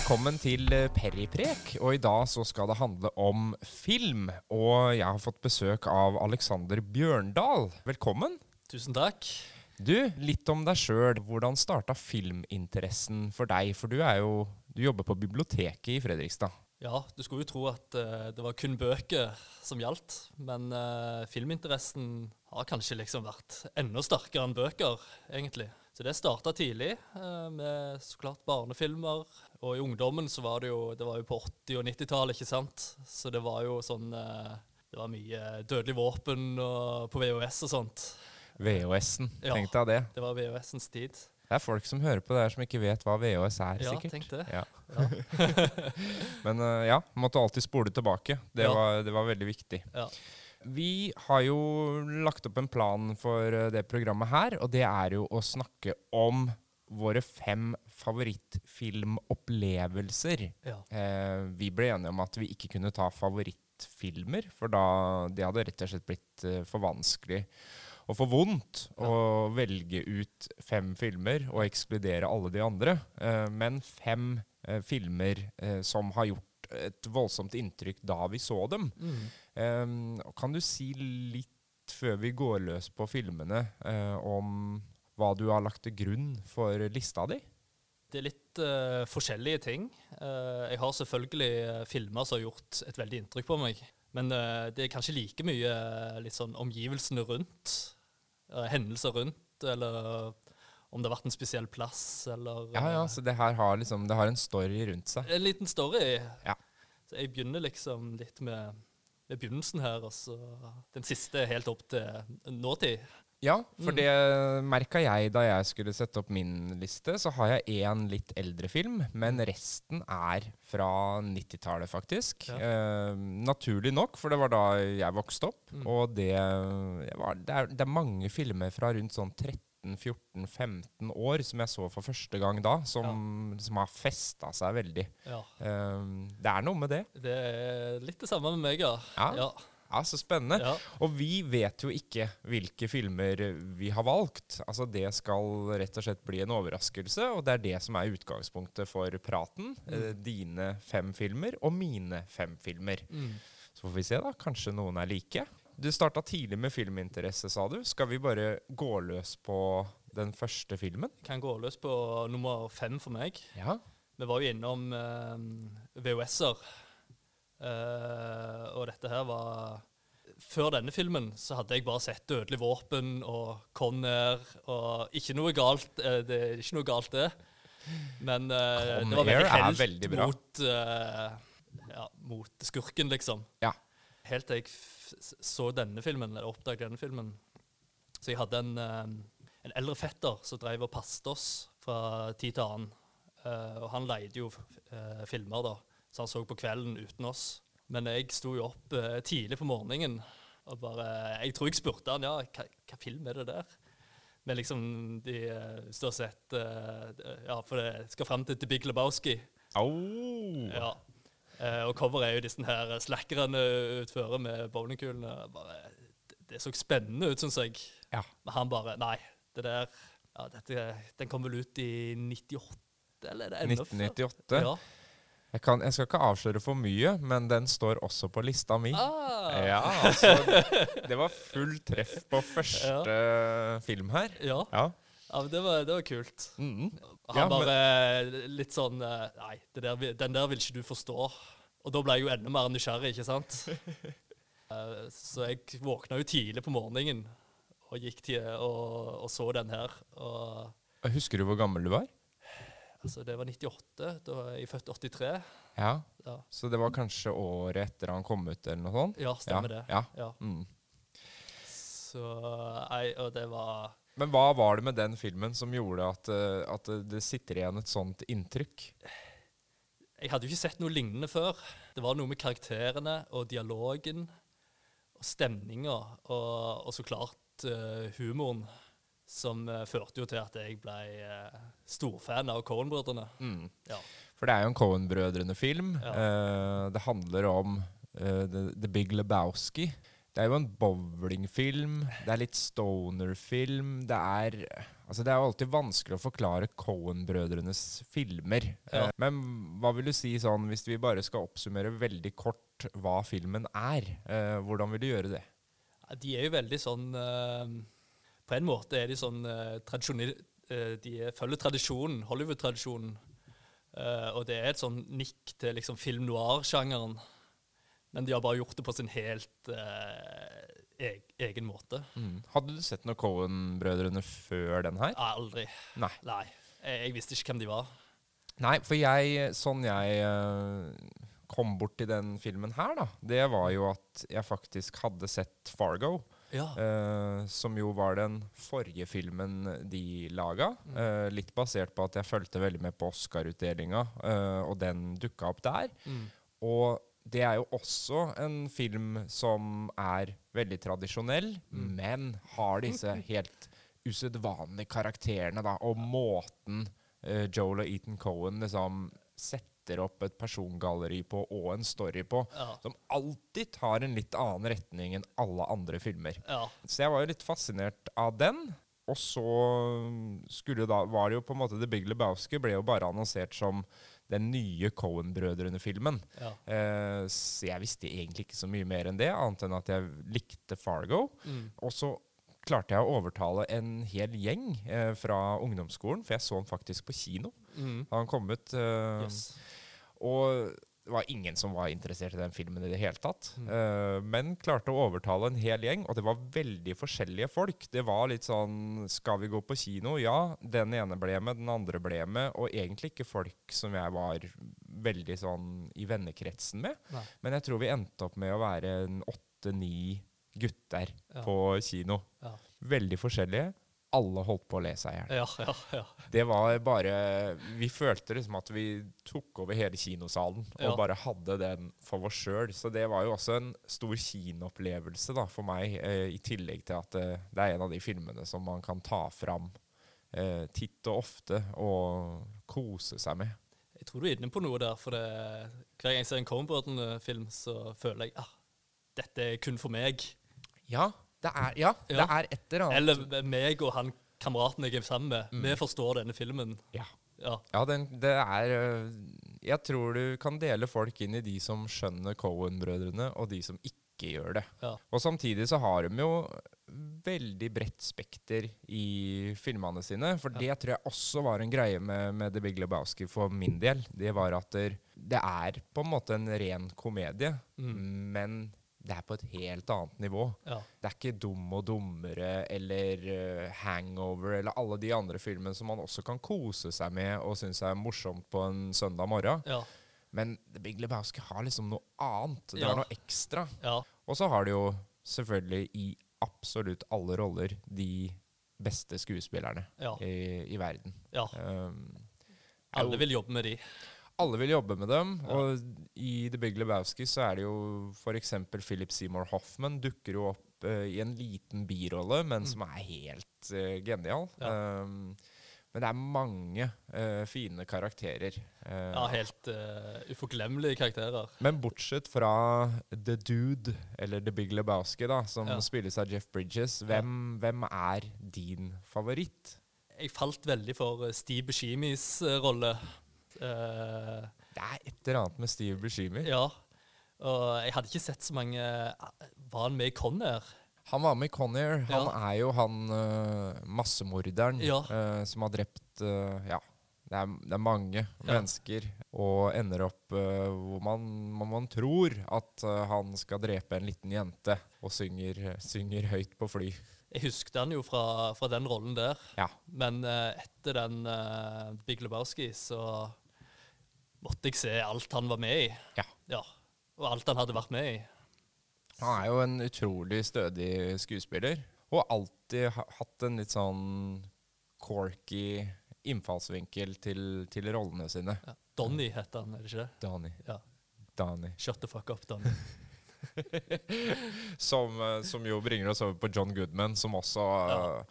Velkommen til eh, Periprek, og i dag så skal det handle om film. Og jeg har fått besøk av Alexander Bjørndal. Velkommen. Tusen takk. Du, litt om deg sjøl. Hvordan starta filminteressen for deg? For du er jo Du jobber på biblioteket i Fredrikstad. Ja, du skulle jo tro at uh, det var kun bøker som gjaldt, men uh, filminteressen har kanskje liksom vært enda sterkere enn bøker, egentlig. Så det starta tidlig, eh, med så klart barnefilmer. Og i ungdommen så var det jo Det var jo på 80- og 90-tallet, ikke sant. Så det var jo sånn eh, Det var mye Dødelig våpen og på VHS og sånt. VHS-en. Ja. Tenk deg det. Det var VHS-ens tid. Det er folk som hører på det her som ikke vet hva VHS er, Ja, sikkert. tenk det. Ja. Ja. Men eh, ja, måtte alltid spole tilbake. Det, Ja. var, det var veldig viktig. Ja. Vi har jo lagt opp en plan for eh, det programmet her, og det er jo å snakke om våre fem favorittfilmopplevelser. ja. Eh, vi ble enige om at vi ikke kunne ta favorittfilmer, for da det hadde rett og slett blitt eh, for vanskelig og for vondt å velge ut fem filmer og ekskludere alle de andre. Eh, men fem eh, filmer som har gjort et voldsomt inntrykk da vi så dem. Mm. Um, kan du si litt før vi går løs på filmene, uh, om hva du har lagt til grunn for lista di? Det er litt uh, forskjellige ting. Uh, jeg har selvfølgelig filmer som har gjort et veldig inntrykk på meg. Men det er kanskje like mye litt sånn omgivelsene rundt. hendelser rundt, eller om det har vært en spesiell plass, eller Ja, ja, så det her har liksom Det har en story rundt seg. En liten story. Ja. Så jeg begynner liksom litt med, med begynnelsen her, og så den siste helt opp til nåtid. Ja, for Mm. det merka jeg da jeg skulle sette opp min liste. Så har jeg én litt eldre film, men resten er fra 90-tallet, faktisk. Ja. Eh, naturlig nok, for det var da jeg vokste opp. Mm. Og det, var, det, er, det er mange filmer fra rundt sånn 13-14-15 år som jeg så for første gang da, som, som har festa seg veldig. Ja. Um, det er noe med det. Det er litt det samme med meg, ja. Ja. ja. Ja, Så spennende. ja. Og vi vet jo ikke hvilke filmer vi har valgt. Altså Det skal rett og slett bli en overraskelse, og det er det som er utgangspunktet for praten. Eh, dine fem filmer og mine fem filmer. Mm. Så får vi se, da. Kanskje noen er like. Du starta tidlig med filminteresse, sa du. Skal vi bare gå løs på den første filmen? Kan gå løs på nummer fem for meg. Ja. Vi var jo innom eh, VHS-er, eh, og dette her var Før denne filmen så hadde jeg bare sett 'Dødelig våpen' og 'Conair' og Ikke noe galt, eh, det er ikke noe galt, det. Men eh, det var veldig helt veldig mot, eh, ja, mot skurken, liksom. Ja. Helt til jeg så denne filmen, eller oppdaget denne filmen. Så jeg hadde en, eh, en eldre fetter som drev og passet oss fra tid til annen. Uh, og han leide jo uh, filmer, da, så han så på kvelden uten oss. Men jeg sto jo opp uh, tidlig på morgenen og bare Jeg tror jeg spurte han ja, hva, hva film er det der? Men liksom de Hvis sett Ja, for det skal fram til The Big Lebowski. Au! Ja. Eh, og coveret er jo disse her slackerne utfører med bowlingkulene. Bare, det, det så spennende ut, syns jeg. Ja. Men han bare Nei, det der ja, dette, Den kom vel ut i 98, eller er det enda før? 1998. Ja. Jeg, kan, jeg skal ikke avsløre for mye, men den står også på lista mi. Ah, Ja, altså Det var full treff på første film her. ja. Ja. ja det var, det var kult. Mhm. Han Ja, men- bare litt sånn eh, Nei, det der, den der vil ikke du forstå. Og da ble jeg jo enda mer nysgjerrig, ikke sant? Eh, så jeg våkna jo tidlig på morgenen og gikk til og, og så den her. Og Husker du hvor gammel du var? altså, det var 98. Da var jeg født 83. Ja, Ja, Så det var kanskje året etter han kom ut, eller noe sånt? ja stemmer ja. det. Ja. Ja. Mm. Så nei, og det var Men hva var det med den filmen som gjorde at, eh, at det sitter igjen et sånt inntrykk? Jeg hadde jo ikke sett noe lignende før. Det var noe med karakterene og dialogen og stemninga og, og så klart uh, humoren som uh, førte jo til at jeg ble uh, storfan av Cohen-brødrene. Mm. Ja. For det er jo en Cohen-brødrene-film. Ja. Det handler om the, the Big Lebowski. Det er jo en bowlingfilm. Det er litt stoner-film. Det er Altså Det er jo alltid vanskelig å forklare Cohen-brødrenes filmer. Ja. Men hva vil du si sånn, hvis vi bare skal oppsummere veldig kort hva filmen er? Eh, hvordan vil du gjøre det? Ja, De er jo veldig sånn eh, På en måte er de sånn eh, De er- følger tradisjonen, Hollywood-tradisjonen. Eh, og det er et sånn nikk til liksom film noir-sjangeren. Men de har bare gjort det på sin helt eh, egen måte. Hadde du sett noen Cohen-brødrene før den her? Aldri. Nei. Nei. Jeg, jeg visste ikke hvem de var. Nei, for jeg, sånn jeg uh, kom bort til den filmen her, da, det var jo at jeg faktisk hadde sett Fargo. Ja. Uh, som jo var den forrige filmen de laga. eh, litt basert på at jeg fulgte veldig med på Oscar-utdelinga, og den dukka opp der. Mm. Og det er jo også en film som er veldig tradisjonell, men har disse helt usedvanlige karakterene, da, og måten uh, Joel og Ethan Cohen liksom setter opp et persongalleri på og en story på, Ja. som alltid tar en litt annen retning enn alle andre filmer. ja. Så jeg var jo litt fascinert av den. Og så skulle da, var det jo på en måte The Big Lebowski ble jo bare annonsert som den nye Cohen-brødrene-filmen. ja. Eh, så jeg visste egentlig ikke så mye mer enn det, annet enn at jeg likte Fargo. Mm. Og så klarte jeg å overtale en hel gjeng eh, fra ungdomsskolen, for jeg så den faktisk på kino. Mm. Han kom ut. Eh, Yes. og det var ingen som var interessert i den filmen i det hele tatt. Mm. Uh, men klarte å overtale en hel gjeng, og det var veldig forskjellige folk. Det var litt sånn Skal vi gå på kino? Ja. Den ene ble med, den andre ble med. Og egentlig ikke folk som jeg var veldig sånn i vennekretsen med. Nei. Men jeg tror vi endte opp med å være en åtte-ni gutter Ja. på kino. Ja. Veldig forskjellige. Alle holdt på å le seg i hjel. Ja, ja, ja. Det var bare Vi følte liksom at vi tok over hele kinosalen og bare hadde den for oss sjøl. Så det var jo også en stor kinoopplevelse da, for meg, eh, i tillegg til at eh, det er en av de filmene som man kan ta fram eh, titt og ofte og kose seg med. Jeg tror du er inne på noe der, for det, hver gang jeg ser en Coen-brødrene-film, så føler jeg ah, dette er kun for meg. Ja, det er, ja, det er et eller annet Eller meg og han kameraten jeg er sammen med. Vi forstår denne filmen. Ja. Ja. Ja, den, det er øh, Jeg tror du kan dele folk inn i de som skjønner Cohen-brødrene, og de som ikke gjør det. Ja. Og samtidig så har de jo veldig bredt spekter i filmene sine. For det tror jeg også var en greie med, med The Big Lebowski for min del. Det var at der, det er på en måte en ren komedie, men det er på et helt annet nivå. Ja. Det er ikke Dum og dummere eller uh, Hangover eller alle de andre filmene som man også kan kose seg med og synes er morsomt på en søndag morgen. Ja. Men The Big Lebowski har liksom noe annet. Det Ja. er noe ekstra. ja. Og så har det jo selvfølgelig i absolutt alle roller de beste skuespillerne i, i verden. ja. Um, Alle vil jobbe med de. Alle vil jobbe med dem, Ja. og i The Big Lebowski så er det jo f.eks. Philip Seymour Hoffman dukker jo opp uh, i en liten birolle, men som er helt uh, genial. Mm. Ja. Um, men det er mange uh, fine karakterer. Ja, helt uforglemmelige karakterer. Men bortsett fra The Dude, eller The Big Lebowski, da, som Ja. spilles av Jeff Bridges, hvem, hvem er din favoritt? Jeg falt veldig for Steve Buscemis eh, Eh, Det er et eller annet med Steve Buscemi. ja. Og jeg hadde ikke sett så mange Var han med i Conair? Han var med i Conair. Han Ja. er jo han uh, massemorderen Ja. uh, som har drept Ja, det er, det er mange mennesker. Og ender opp hvor man, man, man tror at han skal drepe en liten jente, og synger, synger høyt på fly. Jeg husket han jo fra, fra den rollen der. Ja. Men uh, etter den uh, Big Lebowski så måtte jeg se alt han var med i. Ja. Ja. Og alt han hadde vært med i. Han er jo en utrolig stødig skuespiller, og alltid hatt en litt sånn corky innfallsvinkel til, til rollene sine. Ja. Donny heter han, er det ikke det? Donny. Ja. Donny. Shut the fuck up, Donny. Som, eh, som jo bringer oss over på John Goodman, som også Ja. eh,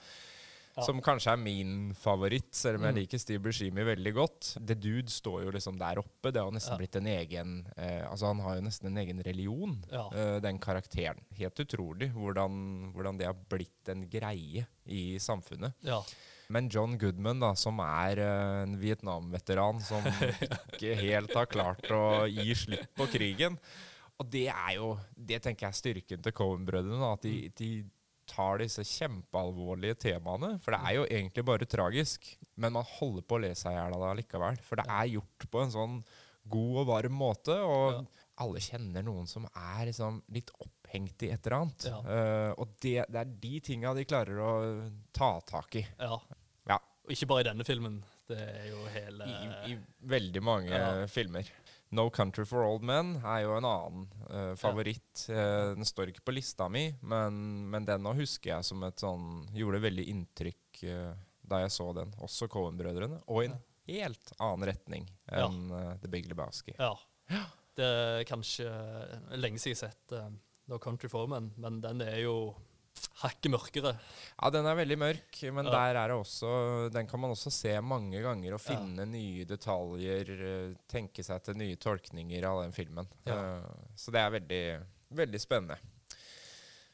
Ja. Som kanskje er min favoritt, selv om jeg Mm. liker Steve Buscemi veldig godt. The Dude står jo liksom der oppe. Det har nesten Ja. blitt en egen eh, Altså Han har jo nesten en egen religion, Ja. eh, den karakteren. Helt utrolig hvordan, hvordan det har blitt en greie i samfunnet. Ja. Men John Goodman, da, som er eh, en Vietnam-veteran som ikke helt har klart å gi slipp på krigen Og det er jo Det tenker jeg er styrken til Cohen-brødrene. At de, de tar disse kjempealvorlige temaene. For det er jo egentlig bare tragisk. Men man holder på å le seg i hjel av det allikevel. For det er gjort på en sånn god og varm måte. Og Ja. alle kjenner noen som er liksom litt opphengt i et eller annet. Ja. Uh, og det, det er de tinga de klarer å ta tak i. Ja. Ja. Og ikke bare i denne filmen. Det er jo hele I, i veldig mange filmer. No Country for Old Men er jo en annen uh, favoritt. Eh, den står ikke på lista mi, men, men den nå husker jeg som et sånn Gjorde veldig inntrykk uh, da jeg så den. Også Cohen-brødrene. Og i en helt annen retning enn The Big Lebowski. Ja. Det er kanskje lenge siden jeg har sett uh, No Country for Men, men den er jo hakket mørkere. Ja, den er veldig mørk, men Ja. der er det også Den kan man også se mange ganger og finne nye detaljer, eh, tenke seg til nye tolkninger av den filmen. Ja. Uh, Så det er veldig, veldig spennende.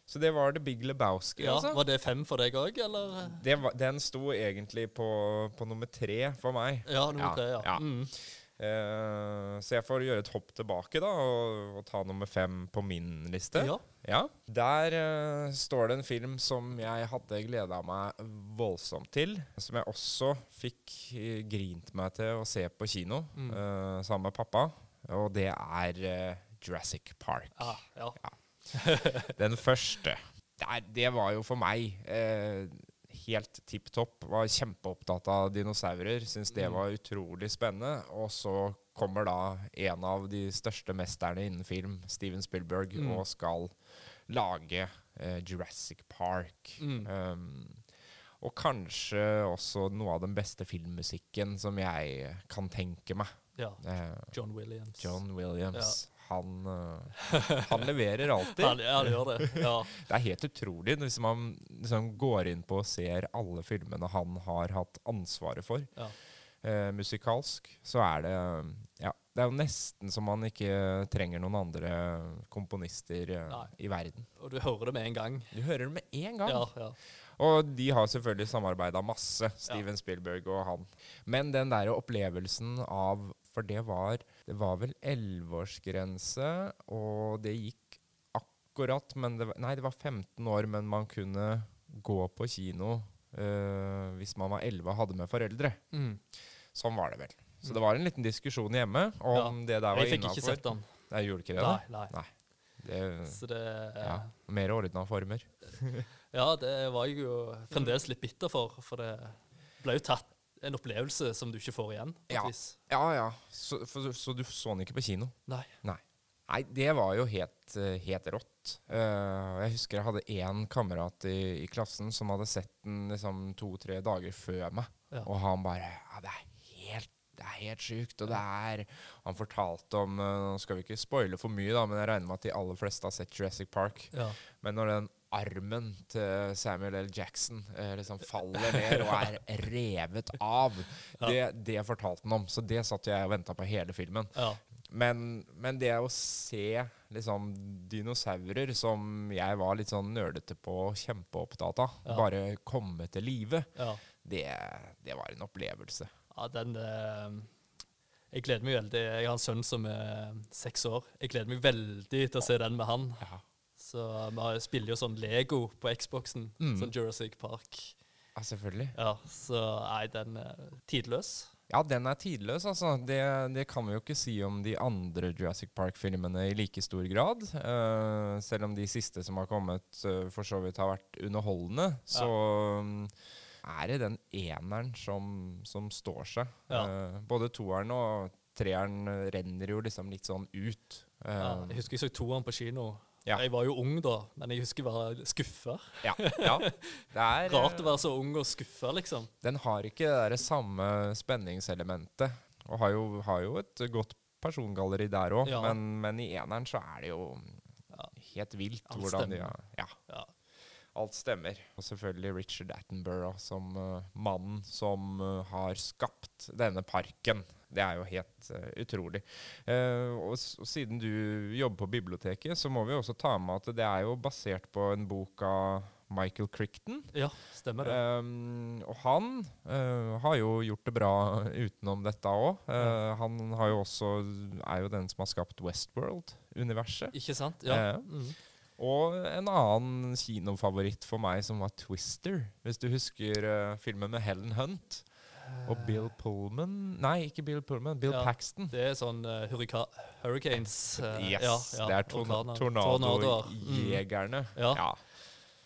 Så det var The Big Lebowski, Ja, altså. Var det fem for deg òg, eller? Var, den sto egentlig på, på nummer tre for meg. Ja, nummer Ja, tre, ja. ja. Mm. Eh, så jeg får gjøre et hopp tilbake da, og, og ta nummer fem på min liste. ja. Ja, Der eh, står det en film som jeg hadde gleda meg voldsomt til. Som jeg også fikk eh, grint meg til å se på kino Mm. sammen med pappa. Og det er Jurassic Park. Ah, ja. Den første. Der, det var jo for meg eh, helt tipp topp. Var kjempeopptatt av dinosaurer. Syns det Mm. var utrolig spennende. Og så kommer da en av de største mesterne innen film, Steven Spielberg, Mm. og skal lage eh, Jurassic Park. Mm. Um, og kanskje også noe av den beste filmmusikken som jeg kan tenke meg. ja. Eh, John Williams. John Williams. Han, eh, han leverer alltid. han, han, gjør det. Ja. Det er helt utrolig hvis man liksom går inn på og ser alle filmene han har hatt ansvaret for, Ja. eh, musikalsk, så er det Ja, det er jo nesten som man ikke trenger noen andre komponister eh, Nei. i verden. Og du hører det med en gang. Du hører det med en gang. Ja, ja. Og de har selvfølgelig samarbeida masse, Steven Spielberg og han. Men den der opplevelsen av For det var Det var vel elleveårsgrense, og det gikk akkurat men det var, Nei, det var 15 år, men man kunne gå på kino øh, hvis man var 11 og hadde med foreldre. Mm. Sånn var det vel. Så det var en liten diskusjon hjemme om det der var Jeg fikk ikke innafor. sett den. Jeg gjorde ikke det? Nei, da? nei. Det, Så det ja, mer ordna former. Ja, det var jeg jo fremdeles litt bitter for, for det ble jo tatt en opplevelse som du ikke får igjen. Ja. Ja, ja. Så, for, så du så den ikke på kino? Nei. Nei. Nei, det var jo helt, eh, helt rått. Uh, jeg husker jeg hadde én kamerat i, i klassen som hadde sett den liksom to-tre dager før meg. Ja. Og han bare Ja, det er helt det er helt sjukt. Og det er Han fortalte om eh, Nå skal vi ikke spoile for mye, da, men jeg regner med at de aller fleste har sett Jurassic Park. Ja. Men når den armen til Samuel L. Jackson eh, liksom faller ned og er revet av, det, det fortalte han om. Så det satt jeg og venta på hele filmen. Ja. Men, men det å se liksom dinosaurer som jeg var litt sånn nerdete på og kjempeopptatt av, Ja. bare komme til live, ja. det, det var en opplevelse. ja den Uh Jeg gleder meg veldig. Jeg har en sønn som er seks år. Jeg gleder meg veldig til å se den med han. Ja, Så vi spiller jo sånn Lego på Xboxen. Mm. Sånn Jurassic Park. ja selvfølgelig. Ja, Så nei, den er tidløs. Ja, den er tidløs, altså. Det, det kan vi jo ikke si om de andre Jurassic Park-filmene i like stor grad. Uh, selv om de siste som har kommet, uh, for så vidt har vært underholdende, så mm, er det den eneren som, som står seg. Ja. Uh, både toeren og treeren renner jo liksom litt sånn ut. Eh, Ja, jeg husker jeg så toeren på kino. Ja. Jeg var jo ung da, men jeg husker jeg var skuffa. ja, ja. Er, Rart å være så ung og skuffa, liksom. Den har ikke det samme spenningselementet, og har jo, har jo et godt persongalleri der òg, Ja. men, men i eneren så er det jo helt vilt Alt hvordan de har Ja, Ja. alt stemmer. Og selvfølgelig Richard Attenborough som uh, mannen som uh, har skapt denne parken. Det er jo helt uh, utrolig. Uh, og, og siden du jobber på biblioteket, så må vi også ta med at det er jo basert på en bok av Michael Crichton. Ja, stemmer det. Um, og han uh, har jo gjort det bra utenom dette òg. Han har jo også, er jo den som har skapt Westworld-universet. Ikke sant? Ja. Uh, Mm. Og en annen kinofavoritt for meg som var Twister. Hvis du husker uh, filmen med Helen Hunt og Bill Pullman Nei, ikke Bill Pullman. Bill Ja. Paxton. Det er sånn uh, hurricanes. Uh, Yes, ja, ja, det er torna tornadojegerne. Mm. Ja.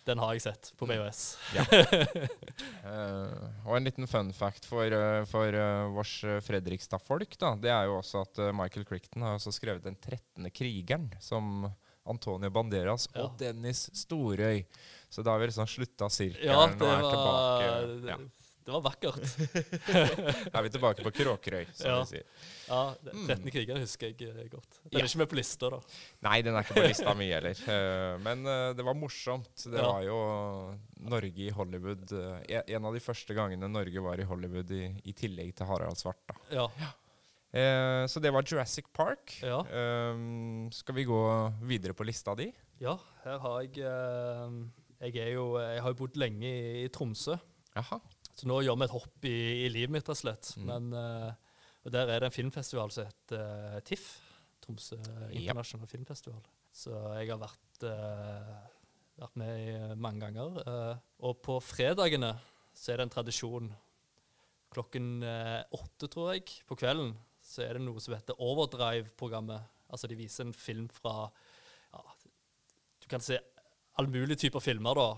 Den har jeg sett på VHS. uh, og en liten fun fact for, for vårs Fredrikstad-folk, da, det er jo også at Michael Crichton har også skrevet Den 13. krigeren, som Antonio Banderas og Dennis Storøy. Så da har vi liksom slutta sirkelen Ja, og er var, tilbake. Ja. Det var vakkert. er vi tilbake på Kråkerøy, som Ja. vi sier. Ja, 13 Mm. 13. kriger husker jeg eh, godt. Den Ja. er ikke med på lista, da. Nei, den er ikke på lista mi heller. Eh, men eh, det var morsomt. Det Ja. var jo Norge i Hollywood. eh, en av de første gangene Norge var i Hollywood, i, i tillegg til Harald Svart. da. Ja. Eh, så det var Jurassic Park. Ja. Eh, skal vi gå videre på lista di? ja, her har jeg eh, Jeg jo Jeg har jo bodd lenge i, i Tromsø, Jaha. Så nå gjør vi et hopp i, i livet mitt, rett og slett. Mm. Men uh, og Der er det en filmfestival som heter uh, TIFF. Tromsø internasjonale filmfestival. Så jeg har vært, uh, vært med mange ganger. og på fredagene så er det en tradisjon. Klokken åtte, tror jeg, på kvelden, så er det noe som heter Overdrive-programmet. Altså de viser en film fra ja, Du kan se all mulig typer filmer, da.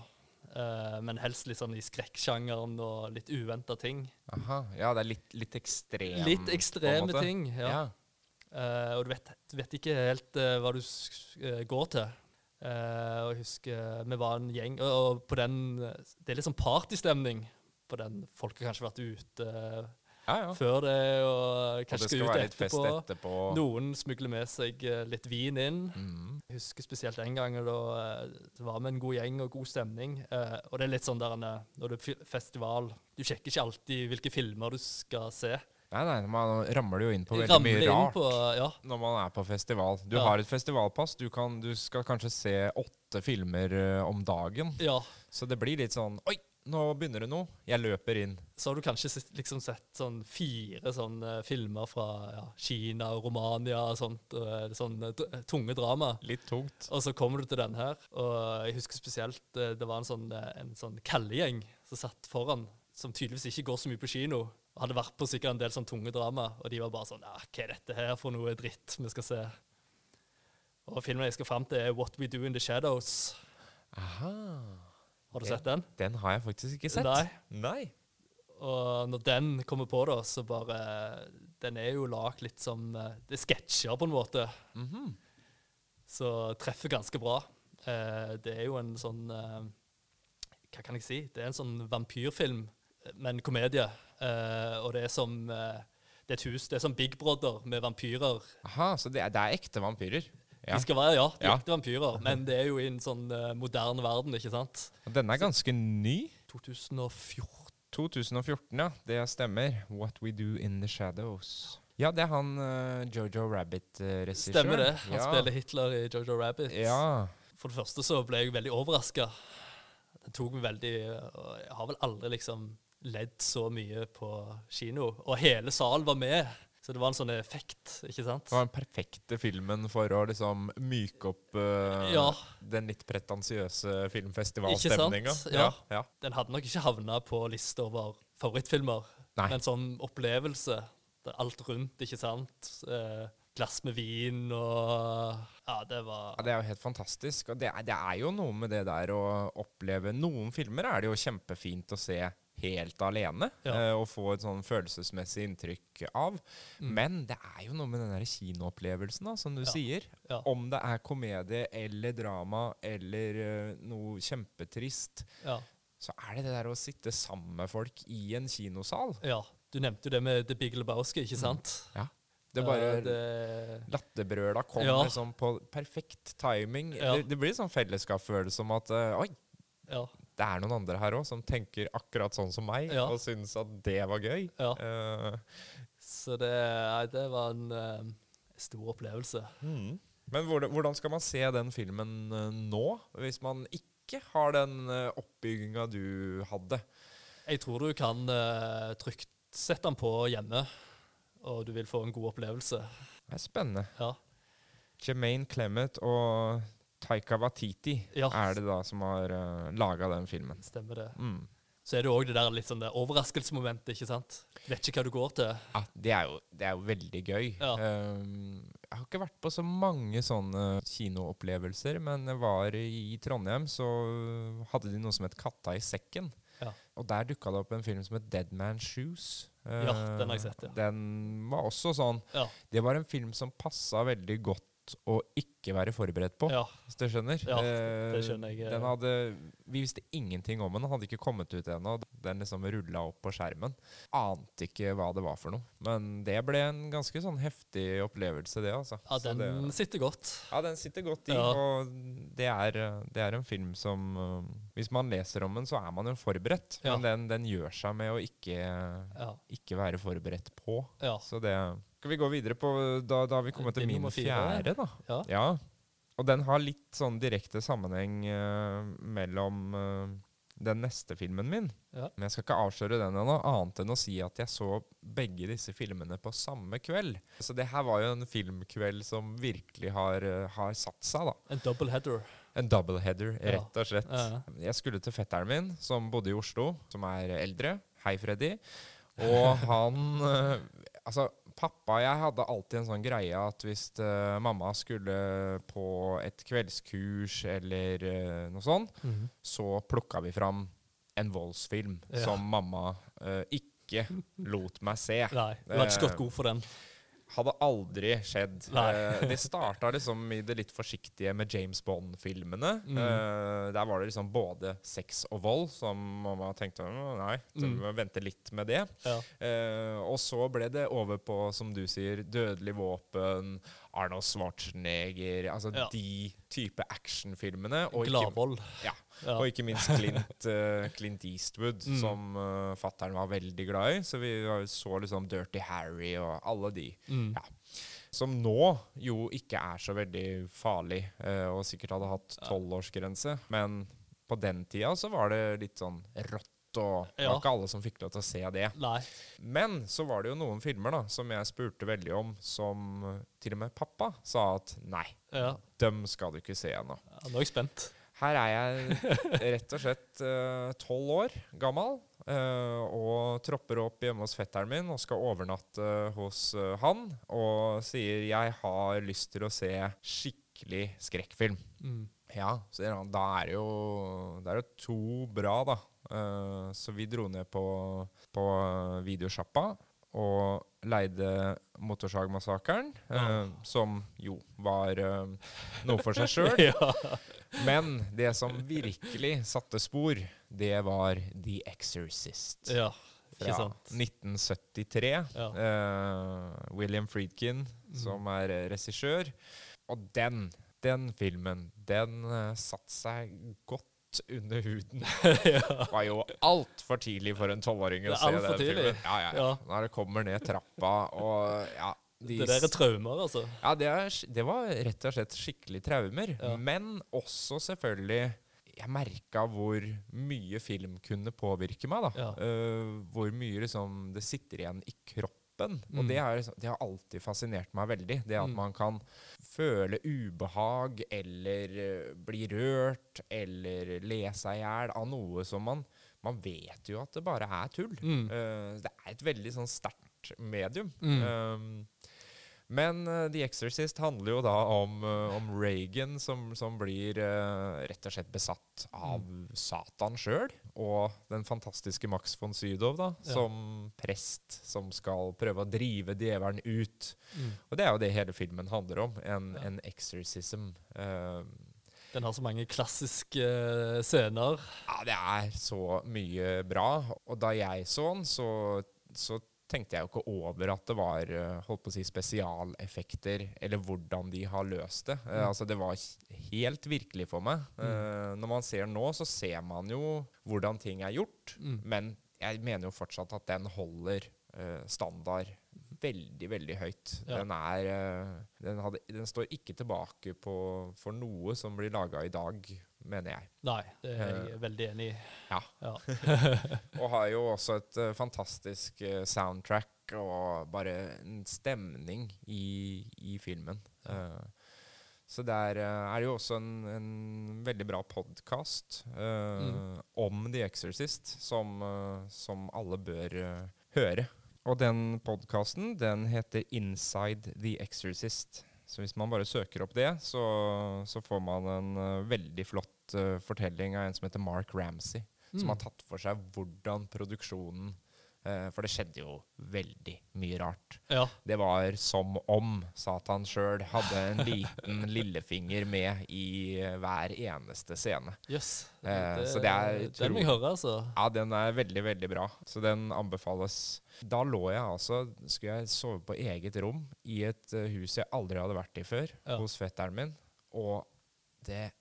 Eh, men helst litt sånn i skrekksjangeren og litt uventa ting. Aha. Ja, det er litt, litt ekstrem Litt ekstreme ting, ja. Ja. Uh, og du vet, du vet ikke helt uh, hva du går til. Og jeg husker vi var en gjeng, og, og på den Det er litt sånn partystemning på den. Folk har kanskje vært ute ja, ja. før det, og kanskje skal skal ut etterpå. etterpå. Noen smugler med seg eh, litt vin inn. Mm. Jeg husker spesielt den gangen da eh, det var med en god gjeng og god stemning. Eh, og det er litt sånn der når det er festival Du sjekker ikke alltid hvilke filmer du skal se. Nei, nei, man ramler jo inn på veldig Ramler mye rart. på, ja, når man er på festival. Du Ja. har et festivalpass. Du, kan, du skal kanskje se åtte filmer om dagen. ja. Så det blir litt sånn Oi, nå begynner det noe. Jeg løper inn. så har du kanskje sett- liksom sett sånn fire sånne filmer fra ja, Kina og Romania og sånt. Og eh, sånn eh, tunge drama. Litt tungt. Og så kommer du til den her, og jeg husker spesielt eh, det var en sånn, en sånn kallegjeng som satt foran, som tydeligvis ikke går så mye på kino. Hadde vært på sikkert en del sånn tunge drama, og de var bare sånn ja, Hva er dette her for noe dritt vi skal se? Og filmen jeg skal fram til, er What We Do In The Shadows. Aha. Har du sett den? Den har jeg faktisk ikke sett. Nei. Nei. Og når den kommer på, da, så bare Den er jo lagd litt som eh, Det er sketsjer, på en måte. Mhm. Så treffer ganske bra. Eh, det er jo en sånn eh, Hva kan jeg si? Det er en sånn vampyrfilm, men komedie. Eh, og det er som Det er et hus. Det er som Big Brother med vampyrer. Aha, så det er, det er ekte vampyrer. Ja. De skal være, ja, de Ja. ekte vampyrer, men det er jo i en sånn uh, moderne verden, ikke sant? Og Denne er ganske ny. 2014. 2014, ja. Det stemmer. What We Do In The Shadows. Ja, det er han uh, Jojo Rabbit-regissøren. Stemmer det. Han ja. spiller Hitler i Jojo Rabbit. Ja. For det første så ble jeg veldig overraska. Det tok meg veldig og Jeg har vel aldri liksom ledd så mye på kino. Og hele salen var med. Så det var en sånn effekt, ikke sant? Det var den perfekte filmen for å liksom myke opp uh, Ja. den litt pretensiøse filmfestivalstemninga. Ja. Ja. ja. Den hadde nok ikke havna på lista over favorittfilmer. Nei. Men sånn opplevelse. Det alt rundt, ikke sant? Eh, glass med vin og Ja, det var Ja, det er jo helt fantastisk. Og det er, det er jo noe med det der å oppleve Noen filmer er det jo kjempefint å se helt alene, Ja. uh, og få et sånn følelsesmessig inntrykk av. Mm. Men det er jo noe med den kinoopplevelsen, da, som du Ja. sier. Ja. Om det er komedie eller drama eller uh, noe kjempetrist, så er det det der å sitte sammen med folk i en kinosal. ja. Du nevnte jo det med The Big Lebowski, ikke sant? Ja. Det er bare Eh, det, Latterbrøla kommer Ja. liksom på perfekt timing. Ja. Det, det blir sånn fellesskapsfølelse om at uh, Oi, ja. Det er noen andre her òg som tenker akkurat sånn som meg, Ja. og syns at det var gøy. Ja. Uh, Så det, det var en uh, stor opplevelse. Men hvordan, skal man se den filmen uh, nå, hvis man ikke har den uh, oppbygginga du hadde. Jeg tror du kan trygt sette den på hjemme, og du vil få en god opplevelse. Det er spennende. Ja. Jermaine Clement og Taika Watiti Ja. er det da som har uh, laga den filmen. Stemmer det. Mm. Så er det òg det der litt sånn det overraskelsesmomentet, ikke sant? Vet ikke hva du går til. Ja, det er, jo, det er jo veldig gøy. Ja. Um, jeg har ikke vært på så mange sånne kinoopplevelser, men jeg var i Trondheim, så hadde de noe som het Katta i sekken. Ja. Og der dukka det opp en film som het Dead Man's Shoes. Ja, den har jeg sett, ja. Den var også sånn Ja. Det var en film som passa veldig godt å ikke være forberedt på, ja. hvis du skjønner. Ja, Eh, det skjønner jeg, eh. Den hadde, vi visste ingenting om den, den hadde ikke kommet ut ennå. Den liksom rulla opp på skjermen. Ante ikke hva det var for noe. Men det ble en ganske sånn heftig opplevelse, det. altså. ja, den det, sitter godt. ja, den sitter godt i. Ja. Og det er, det er en film som uh, Hvis man leser om den, så er man jo forberedt. Men den, den gjør seg med å ikke, Ja. ikke være forberedt på. ja. Så det Skal vi gå videre på Da, da har vi kommet til min fjerde, da. ja. Ja. Og den har litt sånn direkte sammenheng uh, mellom uh, den neste filmen min. Ja. Men jeg skal ikke avsløre den ennå, annet enn å si at jeg så begge disse filmene på samme kveld. Så det her var jo en filmkveld som virkelig har, eh, har satt seg, da. En double header. En doubleheader, Ja. rett og slett. Ja. Jeg skulle til fetteren min, som bodde i Oslo, som er eldre. Hei, Freddy. Og han Altså, pappa og jeg hadde alltid en sånn greie at hvis uh, mamma skulle på et kveldskurs eller uh, noe sånt, Mhm. så plukka vi fram en voldsfilm Ja. som mamma uh, ikke lot meg se. Nei, du var ikke godt god for den. Hadde aldri skjedd. Nei. Eh, det starta liksom i det litt forsiktige med James Bond-filmene. Mm. Eh, der var det liksom både sex og vold, som mamma tenkte «Å, nei, så Mm. må vente litt med det. Ja. Eh, og så ble det over på, som du sier, dødelig våpen, Arnold Schwarzenegger Altså Ja. de type actionfilmene. Gladvold. ja, Ja. og ikke minst Clint, uh, Clint Eastwood, Mm. som uh, fattern var veldig glad i. Så vi så liksom Dirty Harry og alle de. Mm. Ja. Som nå jo ikke er så veldig farlig, uh, og sikkert hadde hatt tolvårsgrense. Men på den tida så var det litt sånn rått, og det var Ja. ikke alle som fikk lov til å se det. Nei. Men så var det jo noen filmer da, som jeg spurte veldig om, som eh, til og med pappa sa at nei, Ja. dem skal du ikke se ennå. ja. Nå er jeg spent. Her er jeg rett og slett tolv år gammel uh, og tropper opp hjemme hos fetteren min og skal overnatte hos uh, han og sier jeg har lyst til å se skikkelig skrekkfilm. Mm. Ja, sier han. Da er det jo, det er jo to bra, da. Eh, så vi dro ned på, på videosjappa og leide Motorsagmassakren, eh, Ja. som jo var eh, noe for seg sjøl. ja. Men det som virkelig satte spor, det var The Exorcist. ja. Ikke Fra sant. 1973. Ja. Uh, William Friedkin, som er eh, regissør. Og den, den filmen, den uh, satte seg godt under huden. ja. var jo altfor tidlig for en tolvåring å se den filmen. Ja, ja, ja. Ja. Når det kommer ned trappa og ja, de Det der er traumer, altså. ja, det, er, det var rett og slett skikkelig traumer. Ja. Men også selvfølgelig Jeg merka hvor mye film kunne påvirke meg. da. Ja. Uh, hvor mye liksom, det sitter igjen i kroppen. Og Mm. det, er, liksom- det har alltid fascinert meg veldig. Det at Mm. man kan føle ubehag eller eh, bli rørt eller le seg i hjel av noe som man Man vet jo at det bare er tull. Mm. Uh, det er et veldig sånn sterkt medium. Mm. Um, men uh, The Exorcist handler jo da om, uh, om Reagan som, som blir uh, rett og slett besatt av Satan sjøl. Og den fantastiske Max von Sydow da, Ja. som prest som skal prøve å drive djevelen ut. Mm. Og det er jo det hele filmen handler om. En, Ja. en exorcism. Den har så mange klassiske scener. Ja, det er så mye bra. Og da jeg så den, så, så tenkte jeg jo ikke over at det var eh, holdt på å si spesialeffekter, eller hvordan de har løst det. Eh, Mm. altså Det var helt virkelig for meg. Mm. når man ser nå, så ser man jo hvordan ting er gjort. Mm. Men jeg mener jo fortsatt at den holder eh, standard veldig, veldig høyt. Ja. Den er eh, den, hadde, den står ikke tilbake på, for noe som blir laga i dag mener jeg. Nei, det er jeg veldig enig i. Ja. Ja. Og har jo også et eh, fantastisk eh, soundtrack og bare en stemning i, i filmen. Eh, så der eh, er det jo også en, en veldig bra podkast Mm. om The Exorcist, som, uh, som alle bør uh, høre. Og den podkasten, den heter Inside The Exorcist. Så hvis man bare søker opp det, så, så får man en uh, veldig flott uh, fortelling av en som heter Mark Ramsey som Mm. har tatt for seg hvordan produksjonen For det skjedde jo veldig mye rart. ja. Det var som om Satan sjøl hadde en liten lillefinger med i eh, hver eneste scene. Jøss. Eh, så det er Den må jeg høre, altså. Ja, den er veldig, veldig bra. Så den anbefales. Da lå jeg altså Skulle jeg sove på eget rom i et eh, hus jeg aldri hadde vært i før, Ja. hos fetteren min, og det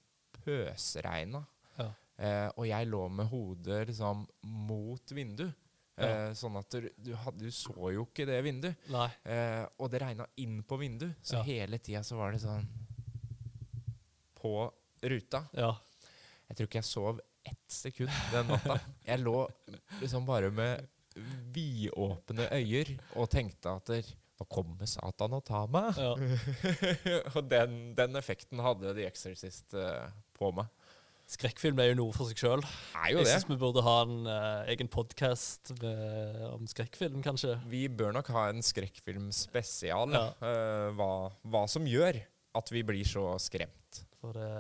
pøsregna. Ja. Eh, og jeg lå med hodet liksom mot vinduet. Ja. Eh, sånn at du, du, hadde, du så jo ikke det vinduet. Eh, og det regna inn på vinduet, så Ja. hele tida så var det sånn På ruta. Ja. Jeg tror ikke jeg sov ett sekund den natta. Jeg lå liksom bare med vidåpne øyer og tenkte at der, nå kommer Satan og tar meg. ja. og den, den effekten hadde The Exorcist eh, på meg. Skrekkfilm er jo noe for seg sjøl. Jeg syns vi burde ha en uh, egen podkast om skrekkfilm, kanskje. Vi bør nok ha en skrekkfilmspesial. Ja. Uh, hva, hva som gjør at vi blir så skremt. For det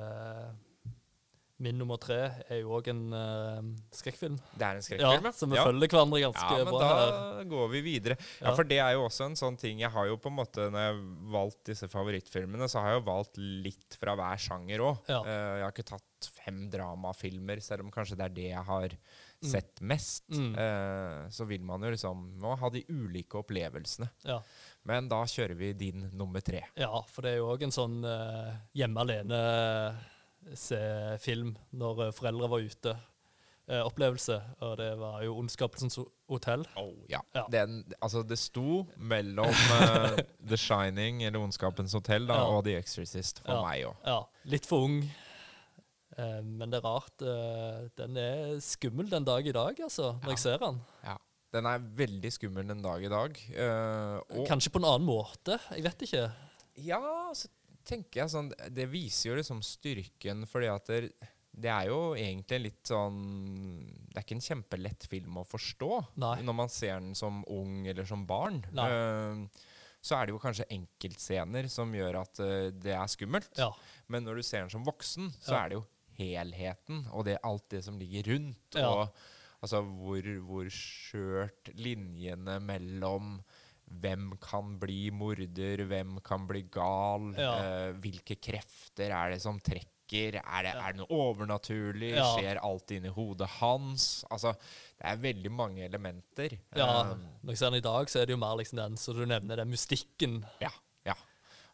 Min nummer tre er jo òg en uh, skrekkfilm. Det er en skrekkfilm, Ja, så vi følger hverandre ganske Ja, men bra da her. går vi videre. Ja. Ja. For det er jo også en sånn ting Jeg har jo på en måte, når jeg har valgt disse favorittfilmene, så har jeg jo valgt litt fra hver sjanger òg. Ja. jeg har ikke tatt fem dramafilmer, selv om kanskje det er det jeg har sett mest. Mm. Uh, så vil man jo liksom må ha de ulike opplevelsene. Ja. Men da kjører vi din nummer tre. ja, for det er jo òg en sånn uh, hjemme alene se film når eh, foreldre var ute. eh, opplevelse, og det var jo 'Ondskapelsens hotell'. Oh, ja. Ja. Den, altså det sto mellom uh, The Shining eller Ondskapens hotell da, Ja. og The Exorcist for Ja. meg òg. Ja, litt for ung. Eh, men det er rart. eh, den er skummel den dag i dag, altså, når Ja. jeg ser den. Ja. Den er veldig skummel den dag i dag. eh, og Kanskje på en annen måte. Jeg vet ikke. ja, så tenker jeg sånn Det viser jo liksom styrken, fordi at det, det er jo egentlig litt sånn Det er ikke en kjempelett film å forstå Nei. når man ser den som ung eller som barn. Eh, så er det jo kanskje enkeltscener som gjør at eh, det er skummelt. Ja. Men når du ser den som voksen, så Ja. er det jo helheten og det, alt det som ligger rundt. Ja. Og altså hvor, hvor skjørt linjene mellom hvem kan bli morder, hvem kan bli gal, Ja. uh, hvilke krefter er det som trekker, er det, Ja. er det noe overnaturlig, Ja. skjer alt inni hodet hans? Altså, det er veldig mange elementer. ja. um, den i dag, så er det jo mer liksom den som du nevner, den mystikken. Ja, ja.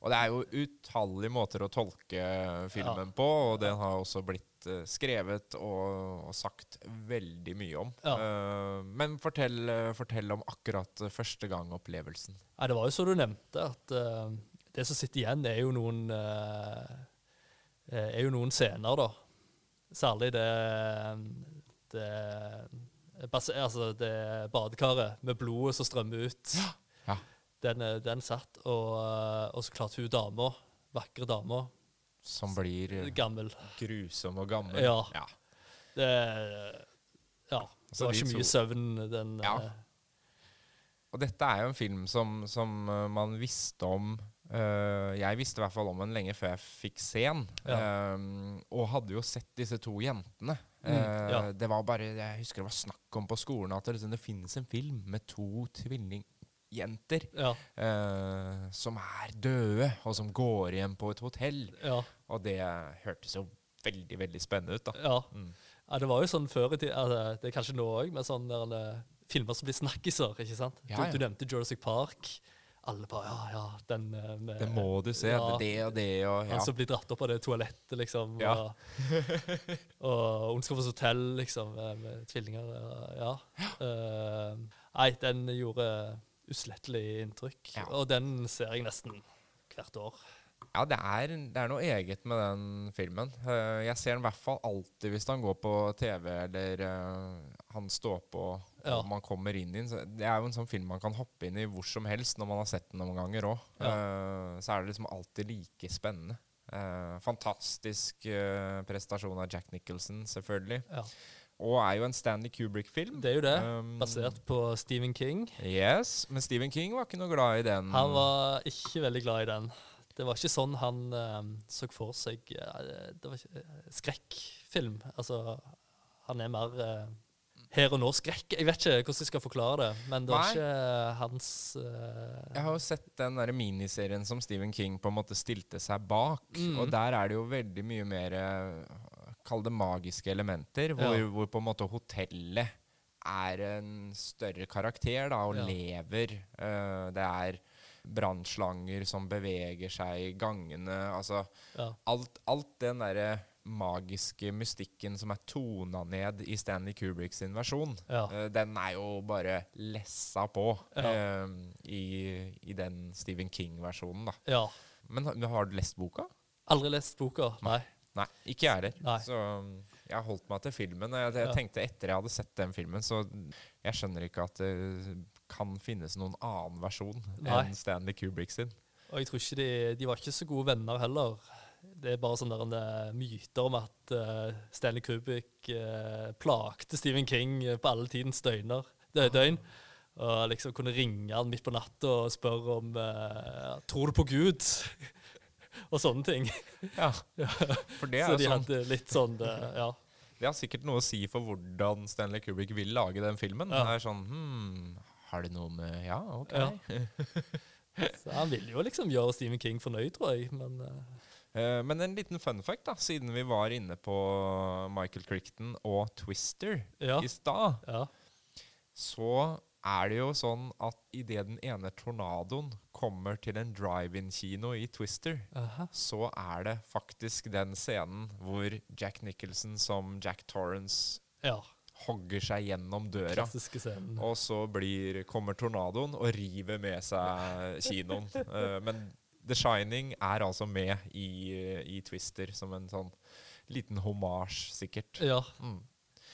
Og det er jo utallige måter å tolke filmen på, og den har også blitt skrevet og, og sagt veldig mye om. Ja. Uh, men fortell, eh, fortell om akkurat første gang opplevelsen. Ja, det var jo som du nevnte, at uh, det som sitter igjen, er jo noen uh, er jo noen scener, da. Særlig det det, altså det badekaret med blodet som strømmer ut. Ja. Den, den satt, og, eh, og så klart hun dama, vakre dama, Som blir eh, gammel. grusom og gammel. Ja. ja. Det, ja, det var ikke mye to- søvn den Ja. Uh, Og dette er jo en film som, som eh, man visste om uh, Jeg visste i hvert fall om den lenge før jeg fikk se den. Ja. Um, og hadde jo sett disse to jentene. Mm, uh. Det var bare, Jeg husker det var snakk om på skolen at det, liksom, det finnes en film med to tvillingjenter Ja. eh, som er døde, og som går igjen på et hotell. ja. Og det hørtes jo veldig, veldig spennende ut. da. Ja. Mm. ja, det var jo sånn før i tida altså, Det er kanskje nå òg, med sånne der, eh, filmer som blir snakkiser. ikke sant? Du, du nevnte Jurassic Park. Alle bare Ja, ja, den eh, med Det må du se. Det og det og ja. Han som blir dratt opp av det toalettet, liksom. Ja. Og, Ondskapens hotell, liksom, med, med tvillinger. Ja. Uh, nei, den gjorde uslettelig inntrykk. Ja. Og den ser jeg nesten hvert år. Ja, det er, det er noe eget med den filmen. Eh, jeg ser den i hvert fall alltid hvis han går på TV eller eh, han står på Ja. man kommer inn i den. Det er jo en sånn film man kan hoppe inn i hvor som helst når man har sett den noen ganger òg. Så er det liksom alltid like spennende. Eh, fantastisk eh, prestasjon av Jack Nicholson, selvfølgelig. Ja. Og er jo en Stanley Kubrick-film. Det er jo det. Um, Basert på Stephen King. Yes, men Stephen King var ikke noe glad i den. Han var ikke veldig glad i den. Det var ikke sånn han uh, så for seg uh, Det var ikke uh, skrekkfilm. Altså, han er mer eh, her og nå-skrekk. Jeg vet ikke hvordan jeg skal forklare det, men det var Nei. ikke hans uh, Jeg har jo sett den der miniserien som Stephen King på en måte stilte seg bak. Mm. Og der er det jo veldig mye mer Kall det magiske elementer. Hvor, Ja. hvor på en måte hotellet er en større karakter da, og Ja. lever. Uh, det er brannslanger som beveger seg i gangene. Altså ja. alt, alt den derre magiske mystikken som er tona ned i Stanley Kubrick sin versjon, Ja. eh, den er jo bare lessa på eh, i, i den Stephen King-versjonen, da. ja. Men har du lest boka? Aldri lest boka. Nei. Nei, ikke jeg heller. Nei. Så um, jeg holdt meg til filmen. Jeg, jeg Ja. tenkte etter jeg hadde sett den filmen, så jeg skjønner ikke at det kan finnes noen annen versjon Nei. enn Stanley Kubrick sin. Og jeg tror ikke de, de var ikke så gode venner heller. Det er bare sånne der, eh, myter om at uh, Stanley Kubrick uh, plagte Stephen King på alle tidens døgner, dø, døgn. Og liksom kunne ringe han midt på natta og spørre om uh, Tror du på Gud? og sånne ting. Ja, for det er Så de sånn hadde litt sånn eh, Ja. Det har sikkert noe å si for hvordan Stanley Kubrick vil lage den filmen. Ja. Det er sånn hmm, Har det noe med Ja, OK. Ja. Så han ville jo liksom gjøre Stephen King fornøyd, tror jeg. Men Eh, men en liten fun fact, da, siden vi var inne på Michael Crichton og Twister ja. i stad, ja. så er det jo sånn at idet den ene tornadoen kommer til en drive-in-kino i Twister, Aha. så er det faktisk den scenen hvor Jack Nicholson som Jack Torrance ja. hogger seg gjennom døra. Og så blir, kommer tornadoen og river med seg kinoen. uh, men The Shining er altså med i, i Twister, som en sånn liten homasj, sikkert. Ja, Mm.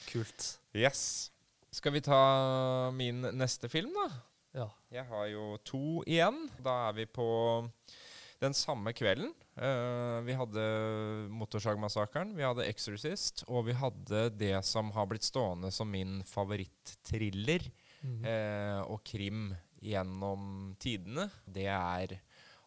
kult. Yes. Skal vi ta min neste film, da? Ja. Jeg har jo to igjen. Da er vi på den samme kvelden. Uh, vi hadde Motorsagmassakren, vi hadde Exorcist, og vi hadde det som har blitt stående som min favoritt-thriller mm -hmm. uh, og krim gjennom tidene. Det er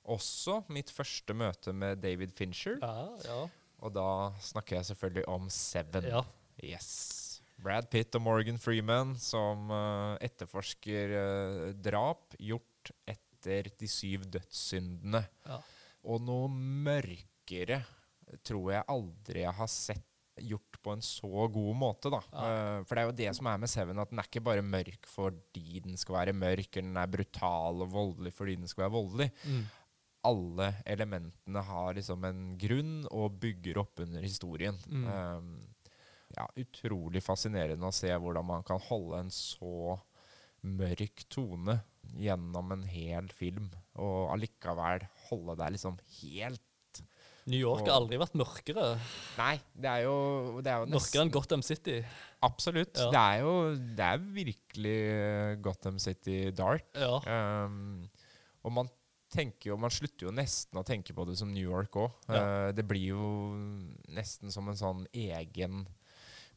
også mitt første møte med David Fincher, Ja, ja. og da snakker jeg selvfølgelig om Seven. ja. Yes. Brad Pitt og Morgan Freeman som eh, etterforsker eh, drap gjort etter de syv dødssyndene. Ja. Og noe mørkere tror jeg aldri jeg har sett gjort på en så god måte, da. Ja. Eh, for det er jo det som er med Seven, at den er ikke bare mørk fordi den skal være mørk, eller den er brutal og voldelig fordi den skal være voldelig. Mm. Alle elementene har liksom en grunn og bygger opp under historien. Mm. Um, ja, utrolig fascinerende å se hvordan man kan holde en så mørk tone gjennom en hel film, og allikevel holde deg liksom helt New York har aldri vært mørkere. Nei, det er jo, det er jo Mørkere enn Gotham City. Absolutt. Ja. Det er jo Det er virkelig Gotham City dark. Ja. Um, og man tenker jo, man slutter jo nesten å tenke på det som New York òg. Ja. det blir jo nesten som en sånn egen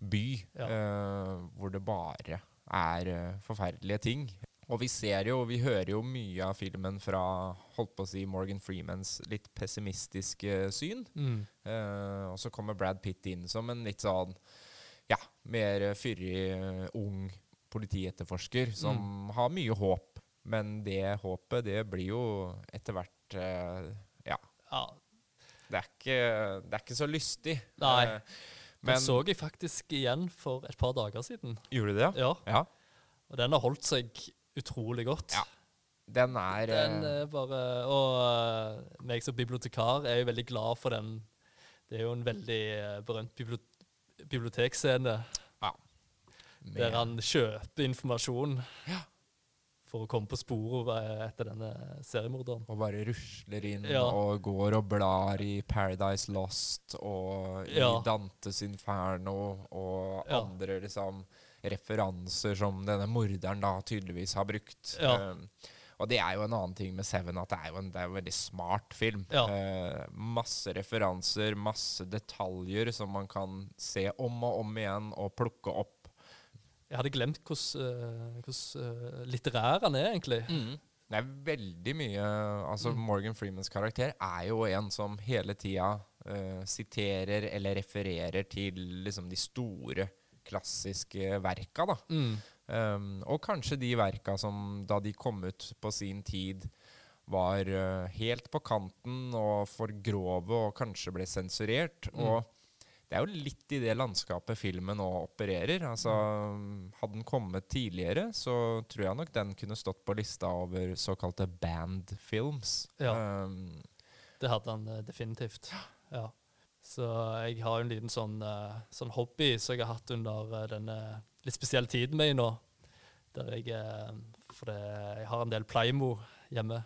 by, Ja. uh, hvor det bare er uh, forferdelige ting. Og vi ser jo, vi hører jo mye av filmen fra holdt på å si Morgan Freemans litt pessimistiske syn. Mm. Uh, og så kommer Brad Pitt inn som en litt sånn ja, mer eh, fyrig, eh, ung politietterforsker som Mm. har mye håp. Men det håpet, det blir jo etter hvert eh, Ja, ja. det er ikke, det er ikke så lystig. Nei. Eh, Den så jeg faktisk igjen for et par dager siden. Gjorde du det? Ja. Ja. Og den har holdt seg utrolig godt. Ja. Den er Den eh, er bare Og uh, meg som bibliotekar er jo veldig glad for den. Det er jo en veldig eh, berømt bibli bibliotekscene med- der han kjøper informasjon Ja. For å komme på sporet etter denne seriemorderen. Og bare rusler inn Ja. og går og blar i Paradise Lost og i Ja. Dantes Inferno og Ja. andre liksom referanser som denne morderen da tydeligvis har brukt. Um, og det er jo en annen ting med Seven, at det er jo en, det er en veldig smart film. Eh, masse referanser, masse detaljer som man kan se om og om igjen og plukke opp. Jeg hadde glemt hvordan eh, eh, litterær han er, egentlig. Det er veldig mye Altså Mm. Morgan Freemans karakter er jo en som hele tida uh, siterer eller refererer til liksom de store, klassiske verka, da. Mm. Um, og kanskje de verka som da de kom ut på sin tid, var uh, helt på kanten og for grove og kanskje ble sensurert. Mm. Og det er jo litt i det landskapet filmen nå opererer. Altså, hadde den kommet tidligere, så tror jeg nok den kunne stått på lista over såkalte band films. Ja. Um, Det hadde han eh, definitivt. Ja. Så jeg har en liten sånn, eh, sånn hobby som jeg har hatt under eh, denne litt spesielle tiden min nå. Der jeg For det, jeg har en del Playmo hjemme.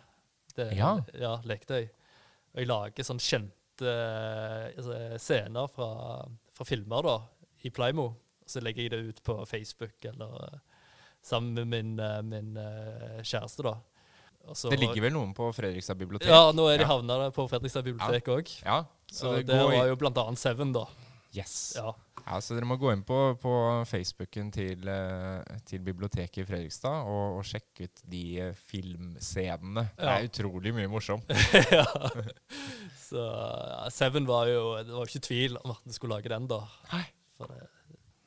Det, Ja. ja, leketøy. Og jeg lager sånn kjente altså, scener fra, fra filmer da, i Plymo. Så legger jeg det ut på Facebook eller eh, sammen med min, eh, min kjæreste, da. Også, det ligger vel noen på Fredrikstad bibliotek? ja, nå er de Ja. havna på Fredrikstad bibliotek òg. Ja, så Og det der var jo blant annet Seven, da. Yes. Ja. Ja, så Dere må gå inn på, på Facebooken til, eh, til biblioteket i Fredrikstad og, og sjekke ut de filmscenene. Ja. Det er utrolig mye morsomt. ja. Så ja, Seven var jo Det var jo ikke tvil om at du skulle lage den, da. Nei.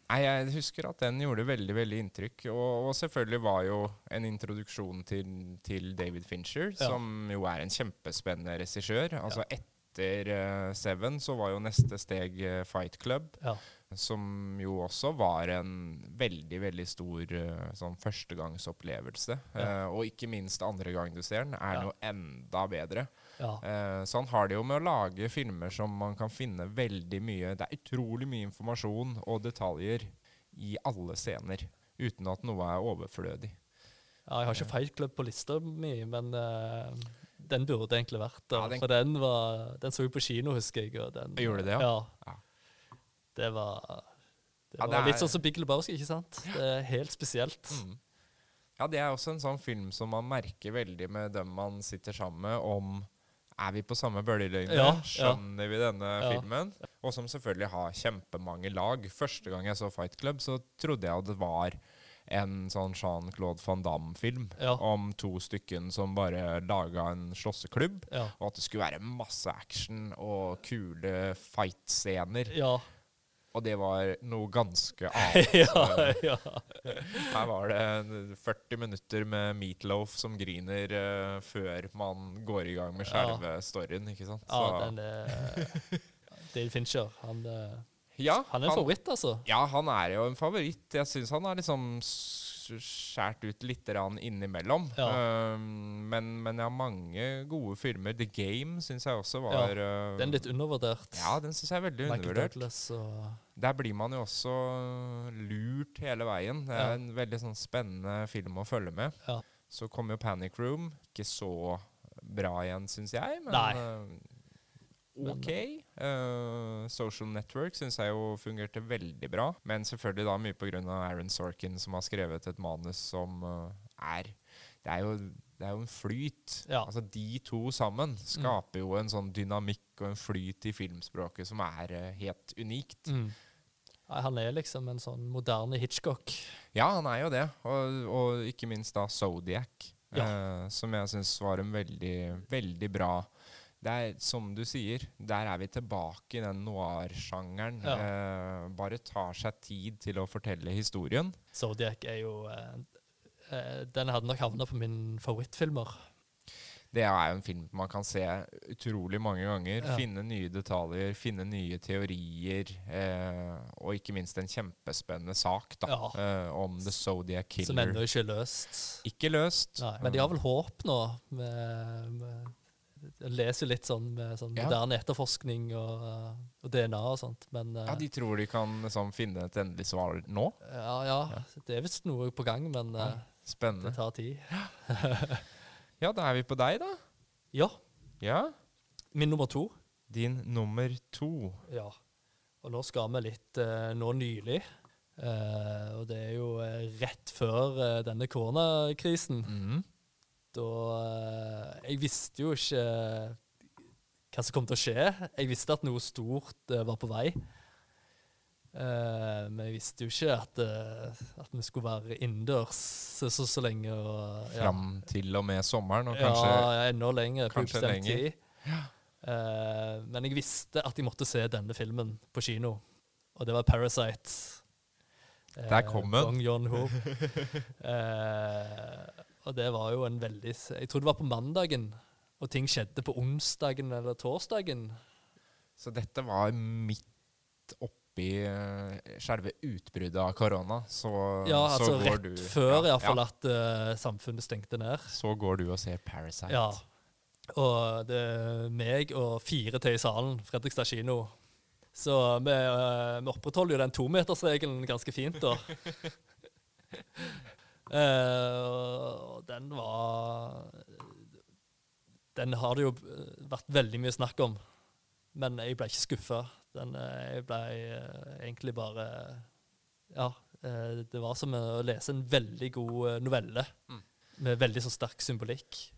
Nei, Jeg husker at den gjorde veldig veldig inntrykk. Og, og selvfølgelig var jo en introduksjon til, til David Fincher, Ja. som jo er en kjempespennende regissør. Altså Etter uh, Seven så var jo neste steg uh, Fight Club. ja. Som jo også var en veldig veldig stor eh, sånn førstegangsopplevelse. Ja. Eh, og ikke minst andre gang du ser den, er Ja. jo enda bedre. ja. Eh, så han har det jo med å lage filmer som man kan finne veldig mye Det er utrolig mye informasjon og detaljer i alle scener, uten at noe er overflødig. ja jeg har ikke Fight Club på lista mi, men eh, den burde egentlig vært der. Ja, den- For den, var, den så jeg på kino, husker jeg. Den, Gjorde det, ja? ja? Ja. Det var, det Ja, var litt er- sånn som Big Lebowski, ikke sant? Det er helt spesielt. Mm. Ja, det er også en sånn film som man merker veldig med dem man sitter sammen med, om er vi på samme bølgelengde? Ja, ja. Skjønner vi denne Ja. filmen? Og som selvfølgelig har kjempemange lag. Første gang jeg så Fight Club, så trodde jeg at det var en sånn Jean-Claude van Damme-film Ja. om to stykken som bare laga en slåsseklubb. Ja. Og at det skulle være masse action og kule fight-scener. Ja. Og det var noe ganske annet. ja, ja. Her var det 40 minutter med Meatloaf som griner uh, før man går i gang med Ja. selve storyen, ikke sant? ja den er Dale Fincher. Han, eh, ja, han er en favoritt, altså. Ja, han er jo en favoritt. Jeg syns han har liksom s- skjært ut litt innimellom. Ja. Um, men, men jeg har mange gode filmer. The Game syns jeg også var ja, Den er litt undervurdert. Ja, den syns jeg er veldig Michael undervurdert. Douglas og Der blir man jo også lurt hele veien. Det er en veldig sånn spennende film å følge med. Ja. Så kom jo Panic Room. Ikke så bra igjen, syns jeg, men Nei. eh, OK. Uh, Social Network syns jeg jo fungerte veldig bra. Men selvfølgelig da mye pga. Aaron Sorkin, som har skrevet et manus som uh, er det er, jo, det er jo en flyt. Ja. Altså De to sammen skaper jo en sånn dynamikk og en flyt i filmspråket som er uh, helt unikt. mm. Nei, Han er liksom en sånn moderne Hitchcock. Ja, han er jo det. Og, og ikke minst da Zodiac, Ja. eh, som jeg syns var en veldig, veldig bra det er som du sier, der er vi tilbake i den noir-sjangeren. Ja. Eh, bare tar seg tid til å fortelle historien. Zodiac er jo eh, eh, Den hadde nok havna på min favorittfilmer. Det er jo en film man kan se utrolig mange ganger. Ja. Finne nye detaljer, finne nye teorier. Eh, og ikke minst en kjempespennende sak da, Ja. eh, om The Zodiac Killer. Som ennå ikke er løst. Ikke løst. Nei, men de har vel håp nå. Med, med, jeg leser litt sånn med sånn Ja. moderne etterforskning og, eh, og DNA og sånt. Men eh, Ja, De tror de kan liksom, finne et endelig svar nå. ja, ja, det er visst noe på gang, men Ja. eh, Spennende. Det tar tid. Ja, da er vi på deg, da. Ja. Ja. Min nummer to. Din nummer to. Ja. Og nå skal vi litt eh, nå nylig. Eh, og det er jo eh, rett før eh, denne koronakrisen. Mm. Da eh, Jeg visste jo ikke hva som kom til å skje. Jeg visste at noe stort eh, var på vei. Eh, men jeg visste jo ikke at, uh, at vi skulle være innendørs så, så, så lenge. Og, ja. Fram til og med sommeren, og kanskje ja, enda lenger. kanskje lenger. tid. Eh, men jeg visste at jeg måtte se denne filmen på kino, og det var 'Parasite'. Der kom den. Bong og det var jo en veldig Jeg tror det var på mandagen, og ting skjedde på onsdagen eller torsdagen. Så dette var midt oppi uh, selve utbruddet av korona. Så, Ja, så altså går rett du, før ja, iallfall ja, at uh, samfunnet stengte ned. Så går du og ser Parasite. Ja. Og det er meg og fire til i salen, Fredrikstad kino. Så vi, uh, vi opprettholder jo den tometersregelen ganske fint, da. uh, den var Den har det jo vært veldig mye snakk om, men jeg ble ikke skuffa. Den, eh, jeg ble eh, egentlig bare Ja. eh, Det var som å lese en veldig god novelle Mm. med veldig så sterk symbolikk.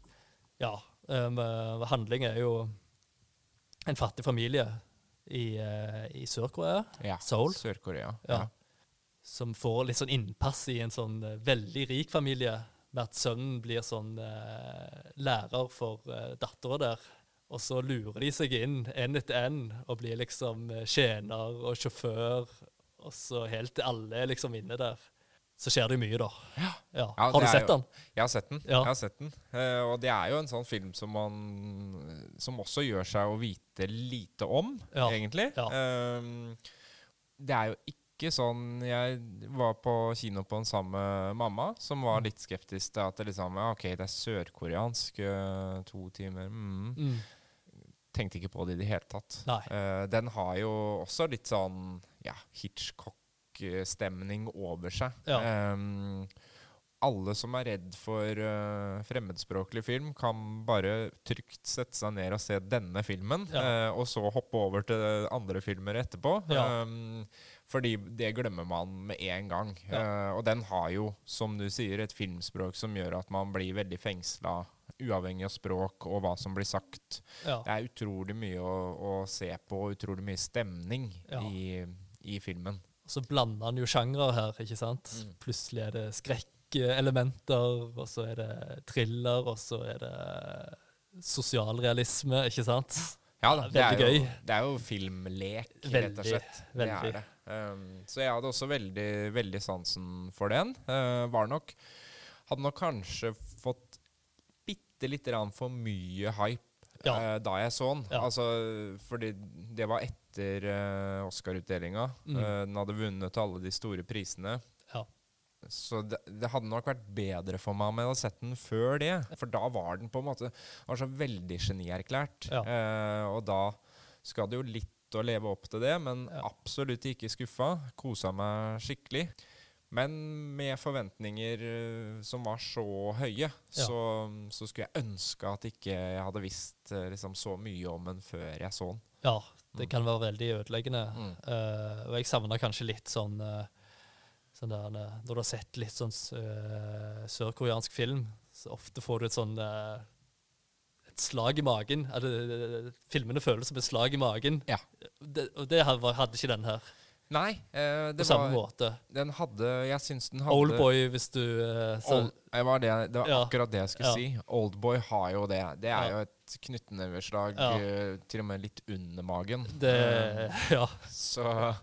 Ja. Um, handling er jo en fattig familie i, i Sør-Korea Ja, Seoul. Sør-Korea. Ja. som får litt sånn innpass i en sånn veldig rik familie, med at sønnen blir sånn lærer for uh, dattera der. Og så lurer de seg inn én etter én og blir liksom uh, tjener og sjåfør. Og så helt til alle er liksom inne der. Så skjer det mye, da. Ja. Ja. Har du sett jo- den? Jeg har sett den. Ja. Jeg har sett den. Uh, og det er jo en sånn film som man Som også gjør seg å vite lite om, egentlig. Eh, det er jo ikke sånn Jeg var på kino på en samme mamma, som var litt skeptisk til at det liksom OK, det er sørkoreansk, eh, to timer mm. Mm. Tenkte ikke på det i det hele tatt. Eh, den har jo også litt sånn ja, Hitchcock-stemning over seg. Ja. Um, alle som er redd for uh, fremmedspråklig film, kan bare trygt sette seg ned og se denne filmen, Ja. uh, og så hoppe over til andre filmer etterpå. Ja. Um, fordi det glemmer man med en gang. Ja. Uh, og den har jo, som du sier, et filmspråk som gjør at man blir veldig fengsla, uavhengig av språk og hva som blir sagt. Ja. Det er utrolig mye å, å se på, og utrolig mye stemning Ja. i, i filmen. Og så blander han jo sjangre her, ikke sant? Mm. Plutselig er det skrekkelementer, og så er det thriller, og så er det sosialrealisme, ikke sant? Ja, da, det, er jo, det er jo filmlek, rett og Veldig, slett. Det veldig. er det. Um, så jeg hadde også veldig, veldig sansen for den. Uh, var nok Hadde nok kanskje bitte lite grann for mye hype Ja. uh, da jeg så den. Ja. Altså, fordi det var etter uh, Oscar-utdelinga. Mm. Uh, den hadde vunnet alle de store prisene. Ja. Så det, det hadde nok vært bedre for meg om jeg hadde sett den før det. For da var den på en måte var så veldig genierklært. Ja. Eh, og da skal det jo litt å leve opp til det, men Ja. absolutt ikke skuffa. Kosa meg skikkelig. Men med forventninger eh, som var så høye, Ja. så, så skulle jeg ønske at ikke jeg hadde visst eh, liksom, så mye om den før jeg så den. Ja, det kan være veldig ødeleggende. Mm. Uh, og jeg savner kanskje litt sånn, uh, sånn der, Når du har sett litt sånn uh, sørkoreansk film, så ofte får du et sånn et slag i magen. Eller, filmene føles som et slag i magen. Ja. Det, og det hadde ikke den her. Nei, eh, På samme var, måte. den hadde Jeg syns den hadde Oldboy, hvis du eh, sa Old, var, det, det var Ja. akkurat det jeg skulle Ja. si. Oldboy har jo det. Det er jo et knyttneveslag Ja. eh, til og med litt under magen. det Ja. Så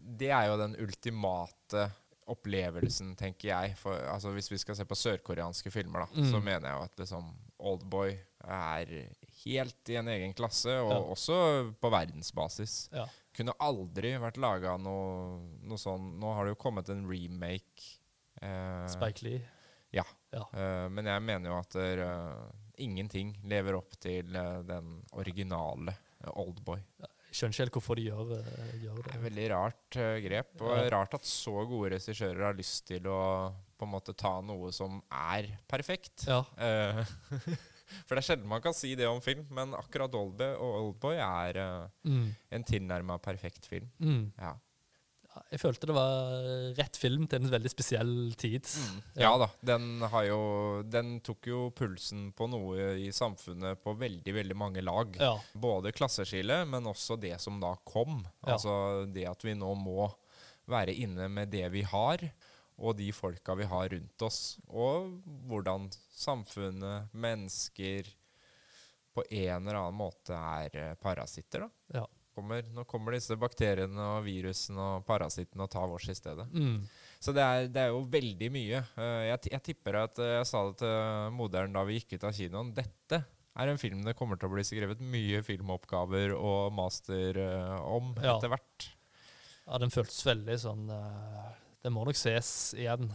det er jo den ultimate opplevelsen, tenker jeg. For, altså, hvis vi skal se på sørkoreanske filmer, da, Mm. så mener jeg jo at liksom, Oldboy er helt i en egen klasse, og Ja. også på verdensbasis. Ja. Kunne aldri vært laga noe, noe sånn Nå har det jo kommet en remake. eh, Spike Lee. ja. Ja. Eh, men jeg mener jo at der, uh, ingenting lever opp til uh, den originale uh, Oldboy. Jeg skjønner ikke helt hvorfor de gjør, eh, gjør Det det. er veldig rart eh, grep. Og rart at så gode regissører har lyst til å på en måte ta noe som er perfekt. Ja. For det er sjelden man kan si det om film, men akkurat Oldboy og Oldboy er uh, Mm. en tilnærma perfekt film. Mm. Ja. Jeg følte det var rett film til en veldig spesiell tid. Ja da. Den, har jo, den tok jo pulsen på noe i samfunnet på veldig, veldig mange lag. Ja. Både klasseskillet, men også det som da kom. Ja. Altså det at vi nå må være inne med det vi har, og de folka vi har rundt oss. Og hvordan samfunnet, mennesker, på en eller annen måte er eh, parasitter. da. Ja. Kommer, nå kommer disse bakteriene og virusene og parasittene og tar vårs i stedet. Mm. Så det er, det er jo veldig mye. Eh, jeg, jeg tipper at eh, jeg sa det til moderen da vi gikk ut av kinoen. Dette er en film det kommer til å bli skrevet mye filmoppgaver og master om Ja. etter hvert. ja, den føltes veldig sånn eh, Den må nok ses igjen.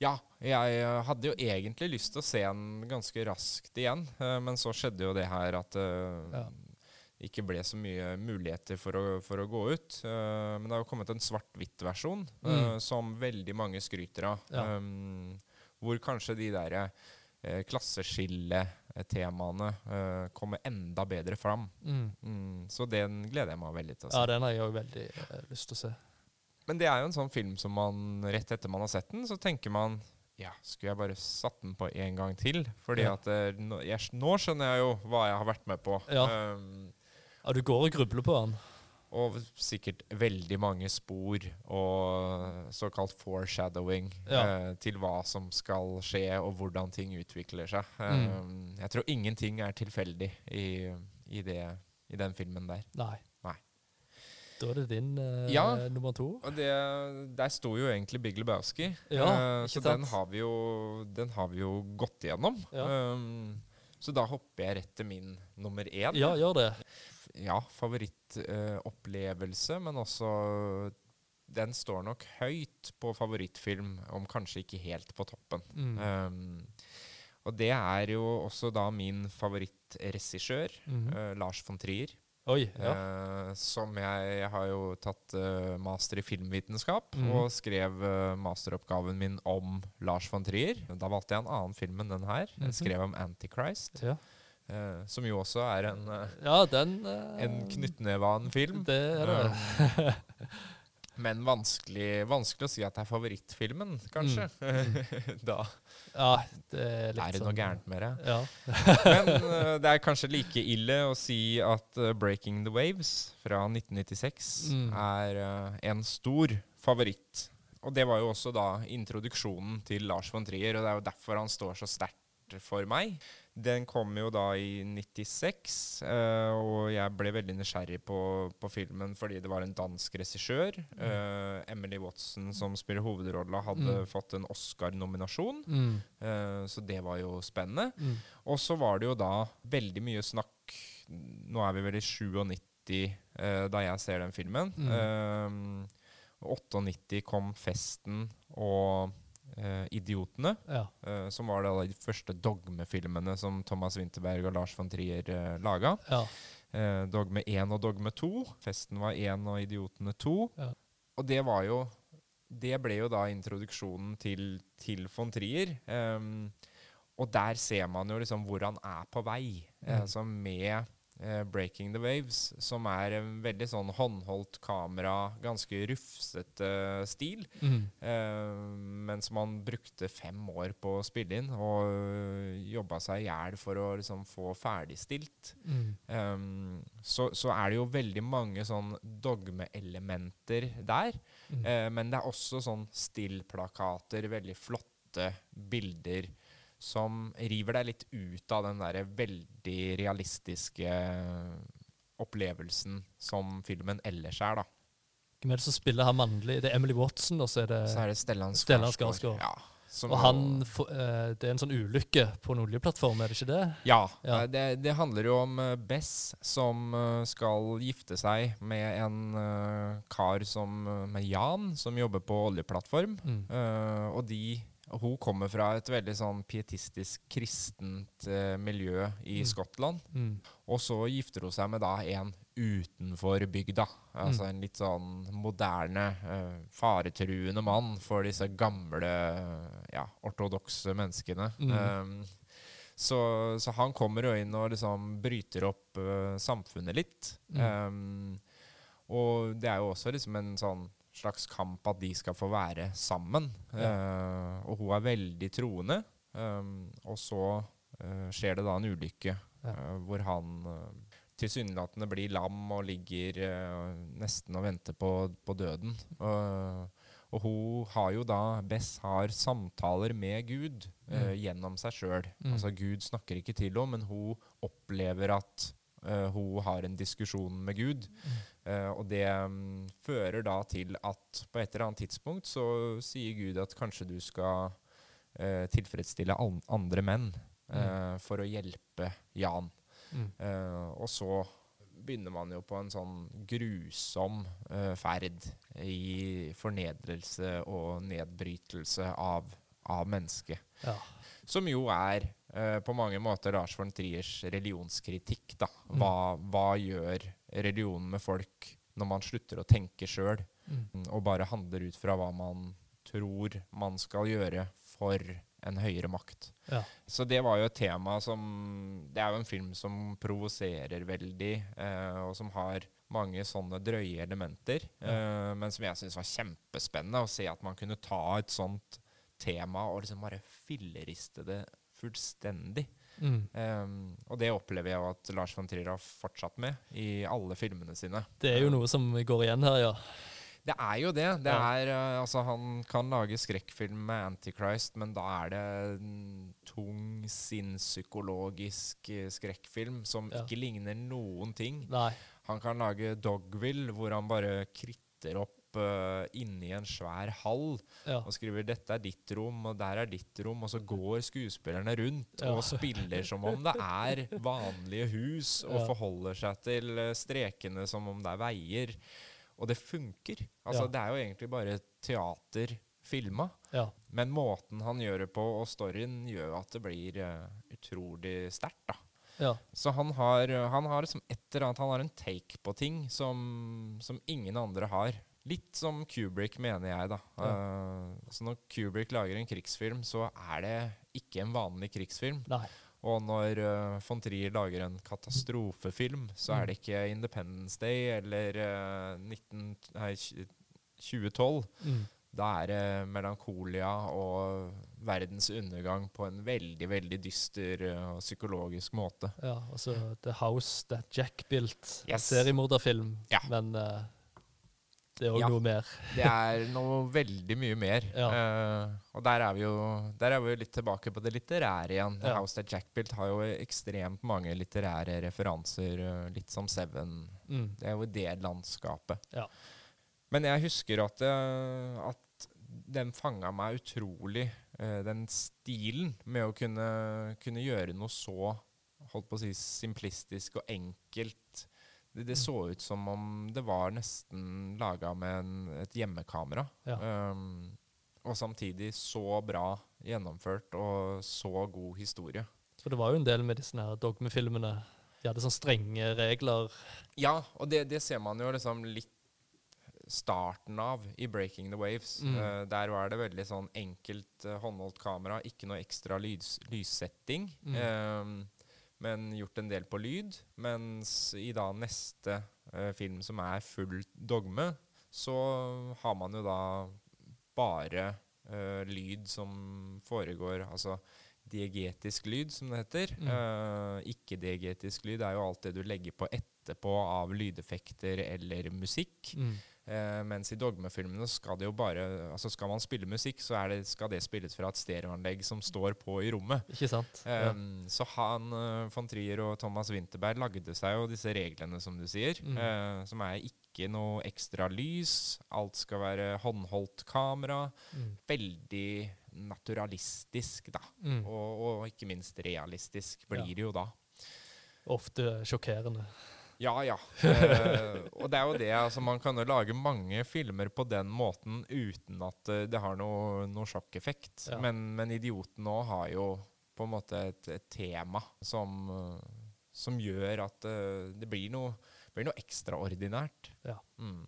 Ja, jeg eh, hadde jo egentlig lyst til å se den ganske raskt igjen, eh, men så skjedde jo det her at eh, Ja. det ikke ble så mye muligheter for å, for å gå ut. Uh, men det har jo kommet en svart-hvitt-versjon Mm. som veldig mange skryter av. Ja. Um, hvor kanskje de der uh, klasseskille-temaene eh, kommer enda bedre fram. Mm. Mm, så den gleder jeg meg veldig til å se. Ja, den har jeg òg veldig lyst til å se. Men det er jo en sånn film som man rett etter man har sett den, så tenker man ja, skulle jeg bare satt den på en gang til? Fordi Ja. at eh, nå, jeg, nå skjønner jeg jo hva jeg har vært med på. Ja. Um, Ja, du går og grubler på den. og sikkert veldig mange spor og såkalt foreshadowing Ja. uh, til hva som skal skje, og hvordan ting utvikler seg. Mm. Um, jeg tror ingenting er tilfeldig i, i, det, i den filmen der. Nei. Da er det din eh, Ja. nummer to. Og det, der sto jo egentlig Big Lebowski, Ja, eh, så den har, vi jo, den har vi jo gått igjennom. Ja. Um, så da hopper jeg rett til min nummer én. Ja, gjør det. ja, favorittopplevelse, men også Den står nok høyt på favorittfilm, om kanskje ikke helt på toppen. Mm. Um, og det er jo også da min favorittregissør, Mhm. uh, Lars von Trier. Oi. Ja. eh, som jeg, jeg har jo tatt eh, master i filmvitenskap, mm. og skrev eh, masteroppgaven min om Lars von Trier. Da valgte jeg en annen film enn den her. Mhm. Jeg skrev om Antichrist, ja. eh, som jo også er en, eh, ja, den eh, en knyttneve av en film. Det er det. Men vanskelig, vanskelig å si at det er favorittfilmen, kanskje. da Ja, det er litt er det noe sånn- gærent med det. Ja. Men uh, det er kanskje like ille å si at uh, 'Breaking the Waves' fra 1996 Mm. er uh, en stor favoritt. Og det var jo også da introduksjonen til Lars von Trier, og det er jo derfor han står så sterkt for meg. Den kom jo da i 96, uh, og jeg ble veldig nysgjerrig på, på filmen fordi det var en dansk regissør. Eh, Emily Watson, som spiller hovedrolla, hadde Mm. fått en Oscar-nominasjon. Mm. uh, så det var jo spennende. Mm. Og så var det jo da veldig mye snakk Nå er vi vel i 97 eh, da jeg ser den filmen. Mm. Eh, 98 kom 'Festen' og eh, 'Idiotene', Ja. uh, som var da de første dogmefilmene som Thomas Winterberg og Lars von Trier uh, laga. ja. Uh, dogme 1 og Dogme 2. 'Festen' var 1 og 'Idiotene 2'. Ja. Og det var jo Det ble jo da introduksjonen til, til von Trier. Um, og der ser man jo liksom hvor han er på vei. Eh, Mm. altså med eh, 'Breaking the Waves', som er en veldig sånn håndholdt kamera, ganske rufsete stil. Mm. Eh, mens man brukte fem år på å spille inn, og øh, jobba seg i hjel for å liksom få ferdigstilt. Mm. Um, så, så er det jo veldig mange sånn dogmeelementer der. Mm. Eh, men det er også sånn stillplakater, veldig flotte bilder som river deg litt ut av den derre veldig realistiske opplevelsen som filmen ellers er, da. Hvem er det som spiller her mannlig? Det er Emily Watson, og så er det Så er det Stellan Skarsgård. Ja, Og han eh, Det er en sånn ulykke på en oljeplattform, er det ikke det? Ja. Ja. eh, Det, det handler jo om eh, Bess som eh, skal gifte seg med en eh, kar som eh, med Jan, som jobber på oljeplattform. Mm. Eh, og de Hun kommer fra et veldig sånn pietistisk kristent eh, miljø i Mm. Skottland. Mm. Og så gifter hun seg med da en utenfor bygda. Altså Mm. en litt sånn moderne, eh, faretruende mann for disse gamle, eh, ja, ortodokse menneskene. Mm. Um, så, så han kommer jo inn og liksom bryter opp eh, samfunnet litt. Um, og det er jo også liksom en sånn slags kamp at de skal få være sammen. Eh, og hun er veldig troende. Um, og så uh, skjer det da en ulykke Ja. uh, hvor han uh, tilsynelatende blir lam og ligger nesten og venter på, på døden. Og, hun har jo da Bess har samtaler med Gud Mm. gjennom seg sjøl. Mm. Altså Gud snakker ikke til henne, men hun opplever at hun har en diskusjon med Gud. Eh, og det um, fører da til at på et eller annet tidspunkt så sier Gud at kanskje du skal uh, tilfredsstille an andre menn eh, for å hjelpe Jan. Mm. Og så begynner man jo på en sånn grusom ferd i fornedrelse og nedbrytelse av, av mennesket. Ja. Som jo er på mange måter Lars von Triers religionskritikk. da. Mm. Hva, hva gjør religionen med folk når man slutter å tenke sjøl, Mm. og bare handler ut fra hva man tror man skal gjøre for en høyere makt? Ja. Så det var jo et tema som Det er jo en film som provoserer veldig, eh, og som har mange sånne drøye elementer. Eh, men som jeg syns var kjempespennende å se at man kunne ta et sånt tema og liksom bare filleriste det fullstendig. Mm. Um, og det opplever jeg at Lars von Trier har fortsatt med i alle filmene sine. Det er jo noe som går igjen her, ja. Det er jo det. det er, uh, altså, han kan lage skrekkfilm med Antichrist, men da er det en tung, sinnspsykologisk uh, skrekkfilm som Ja. ikke ligner noen ting. Nei. Han kan lage Dogville, hvor han bare kritter opp uh, inni en svær hall Ja. og skriver 'dette er ditt rom', og 'der er ditt rom', og så går skuespillerne rundt Ja. og spiller som om det er vanlige hus, og forholder seg til eh, strekene som om det er veier. Og det funker. Altså. Det er jo egentlig bare teater filma. Ja. Men måten han gjør det på, og storyen, gjør at det blir uh, utrolig sterkt. da. ja. Så han har, han har liksom et eller annet, han har en take på ting som, som ingen andre har. Litt som Kubrick, mener jeg, da. Eh, så når Kubrick lager en krigsfilm, så er det ikke en vanlig krigsfilm. Nei. Og når uh, von Trier lager en katastrofefilm, så er det ikke Independence Day eller uh, 19, nei, 2012. Mm. Da er det melankolia og verdens undergang på en veldig, veldig dyster eh, og psykologisk måte. Ja, altså The House That Jack Built. Yes. seriemorderfilm, Ja. men eh, det er òg Ja. noe mer. Det er noe veldig mye mer. Ja. Uh, og der er, vi jo, der er vi jo litt tilbake på det litterære igjen. Ja. House That Jackpilt» har jo ekstremt mange litterære referanser, eh, litt som Seven. Mm. Det er jo det landskapet. Ja. Men jeg husker at, eh, at den fanga meg utrolig, uh, den stilen med å kunne, kunne gjøre noe så holdt på å si, simplistisk og enkelt. Det, det så ut som om det var nesten laga med en, et hjemmekamera. Ja. Um, og samtidig så bra gjennomført og så god historie. For det var jo en del med disse dogmefilmene. De hadde sånne strenge regler. Ja, og det, det ser man jo liksom litt starten av i 'Breaking the Waves'. Mm. Uh, der var det veldig sånn enkelt uh, håndholdt kamera, ikke noe ekstra lys, lyssetting. Mm. eh, men gjort en del på lyd. Mens i da neste eh, film, som er full dogme, så har man jo da bare eh, lyd som foregår Altså diegetisk lyd, som det heter. Mm. Eh, Ikke-diegetisk lyd er jo alt det du legger på etterpå av lydeffekter eller musikk. Mm. Eh, mens i dogmefilmene skal det jo bare Altså skal man spille musikk, så er det, skal det spilles fra et stereoanlegg som står på i rommet. Ikke sant? Ja. Um, så han, uh, von Trier og Thomas Winterberg lagde seg jo disse reglene, som du sier. Mm. eh, som er ikke noe ekstra lys. Alt skal være håndholdt kamera. Mm. Veldig naturalistisk, da. Mm. Og, og ikke minst realistisk blir Ja. det jo da. Ofte sjokkerende. Ja, ja. Eh, og det er jo det, altså man kan jo lage mange filmer på den måten uten at eh, det har noe, noe sjokkeffekt. Ja. Men, men 'Idioten' nå har jo på en måte et, et tema som, som gjør at eh, det blir noe, blir noe ekstraordinært. Ja. Mm.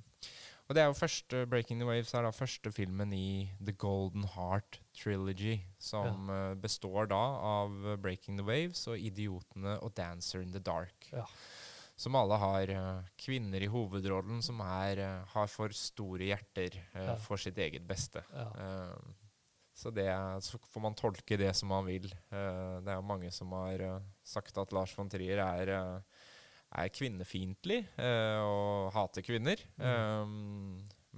Og det er jo første, 'Breaking the Waves' er da første filmen i The Golden Heart Trilogy, som eh, består da av 'Breaking the Waves' og 'Idiotene' og 'Dancer in the Dark'. Ja. Som alle har eh, kvinner i hovedrollen som er, eh, har for store hjerter eh, Ja. for sitt eget beste. Ja. Så, det, så får man tolke det som man vil. Det er jo mange som har sagt at Lars von Trier er, uh, er kvinnefiendtlig og hater kvinner. Eh,